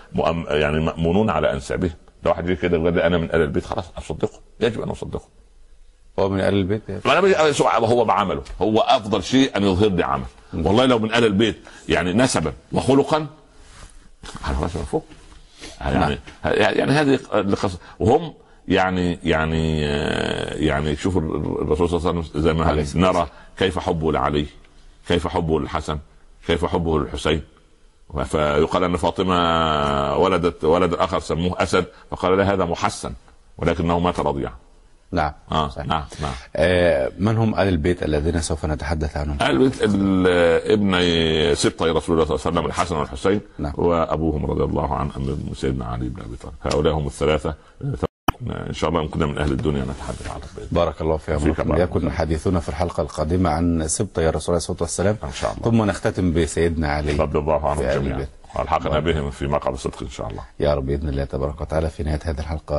يعني مأمونون على أنسابهم. لو واحد يجي كده لي أنا من ال البيت خلاص أصدقه. يجب أن أصدقه. هو من آل البيت؟ يعني. ما أنا هو بعمله. هو أفضل شيء أن يظهر لي عمل. والله لو من ال البيت يعني نسبا وخلقا على راس من فوق. يعني يعني هذه القصة. وهم يعني يعني يعني شوفوا الرسول صلى الله عليه وسلم زي ما نرى كيف حبه لعلي كيف حبه للحسن كيف حبه للحسين. فيقال أن فاطمة ولدت ولد اخر سموه أسد فقال لا هذا محسن ولكنه مات رضيعا. نعم. آه صحيح. نعم نعم. آه من هم آل البيت الذين سوف نتحدث عنهم؟ ال- ابني سبطي رسول الله صلى الله عليه وسلم الحسن والحسين نعم. وأبوهم رضي الله عنه أمير سيدنا علي بن أبي طالب. هؤلاء هم الثلاثة. إن شاء الله كنا من أهل الدنيا نتحدث الله. بارك الله في فيك عمركم بارك. يكن. حديثنا في الحلقة القادمة عن سبط يا رسول الله صلى الله عليه وسلم. إن شاء الله. ثم نختتم بسيدنا علي رضي الله آل جميعا. البيت. والحقنا بهم في مقعد صدق إن شاء الله. يا رب بإذن الله تبارك وتعالى في نهاية هذه الحلقة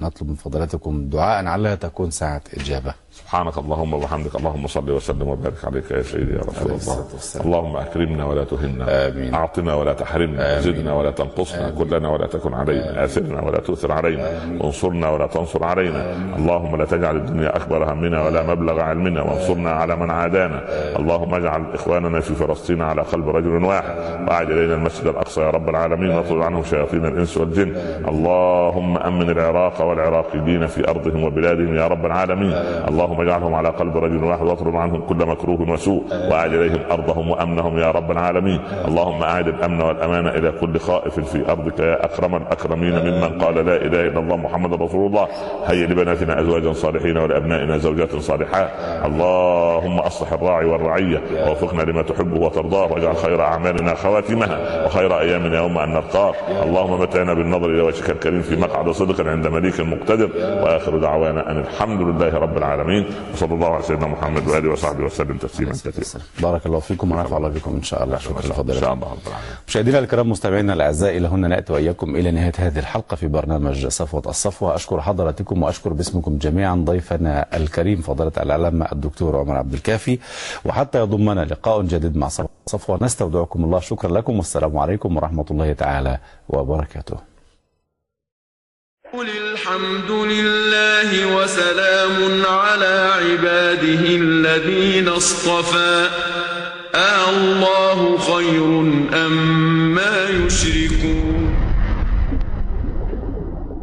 نطلب من فضلاتكم دعاء علها تكون ساعة إجابة. سبحانك اللهم وبحمدك اللهم صل وسلم وبارك عليك يا سيدي يا رسول الله. اللهم أكرمنا ولا تهنا. آمين. أعطنا ولا تحرمنا. زدنا ولا تنقصنا. كلنا ولا تكن علينا. اثرنا ولا تؤثر علينا. وانصرنا ولا تنصر علينا. اللهم لا تجعل الدنيا أكبر همنا ولا مبلغ علمنا. وانصرنا على من عادانا. اللهم اجعل إخواننا في فلسطين على قلب رجل واحد. وأعد إلينا المسجد الأقصى يا رب العالمين. واطرد عنهم شياطين الإنس والجن. اللهم أمن العراق والعراقيين في أرضهم وبلادهم يا رب العالمين. اللهم اجعلهم على قلب رجل واحد واطرد عنهم كل مكروه وسوء واعد إليهم أرضهم وأمنهم يا رب العالمين. اللهم أعد الأمن والأمان إلى كل خائف في أرضك يا اكرم الاكرمين ممن قال لا إله إلا الله محمد رسول الله. هيئ لبناتنا أزواجا صالحين ولأبنائنا زوجات صالحات. اللهم أصلح الراعي والرعية ووفقنا لما تحبه وترضاه واجعل خير أعمالنا خواتمها وخير أيامنا يوم أن نلقاك اللهم متعنا بالنظر إلى وجهك الكريم في مقعد صدق عند مليك مقتدر. وآخر دعوانا أن الحمد لله رب العالمين. وصلى الله على سيدنا محمد وآله وصحبه وسلم تسليما كثيرا. بارك الله فيكم ونفع الله بكم إن شاء الله. شكرا إن لفضيلتكم شاء الله العالمين. مشاهدينا الكرام مستمعينا الأعزاء إلى هنا نأتي وإياكم إلى نهاية هذه الحلقة في برنامج صفوة الصفوة. أشكر حضراتكم وأشكر باسمكم جميعا ضيفنا الكريم فضيلة العلامه الدكتور عمر عبد الكافي. وحتى يضمنا لقاء جديد مع صفوة نستودعكم الله. شكرا لكم والسلام عليكم ورحمة الله تعالى وبركاته. قل الحمد لله وسلام على عباده الذين اصطفى. آه الله خير أم ما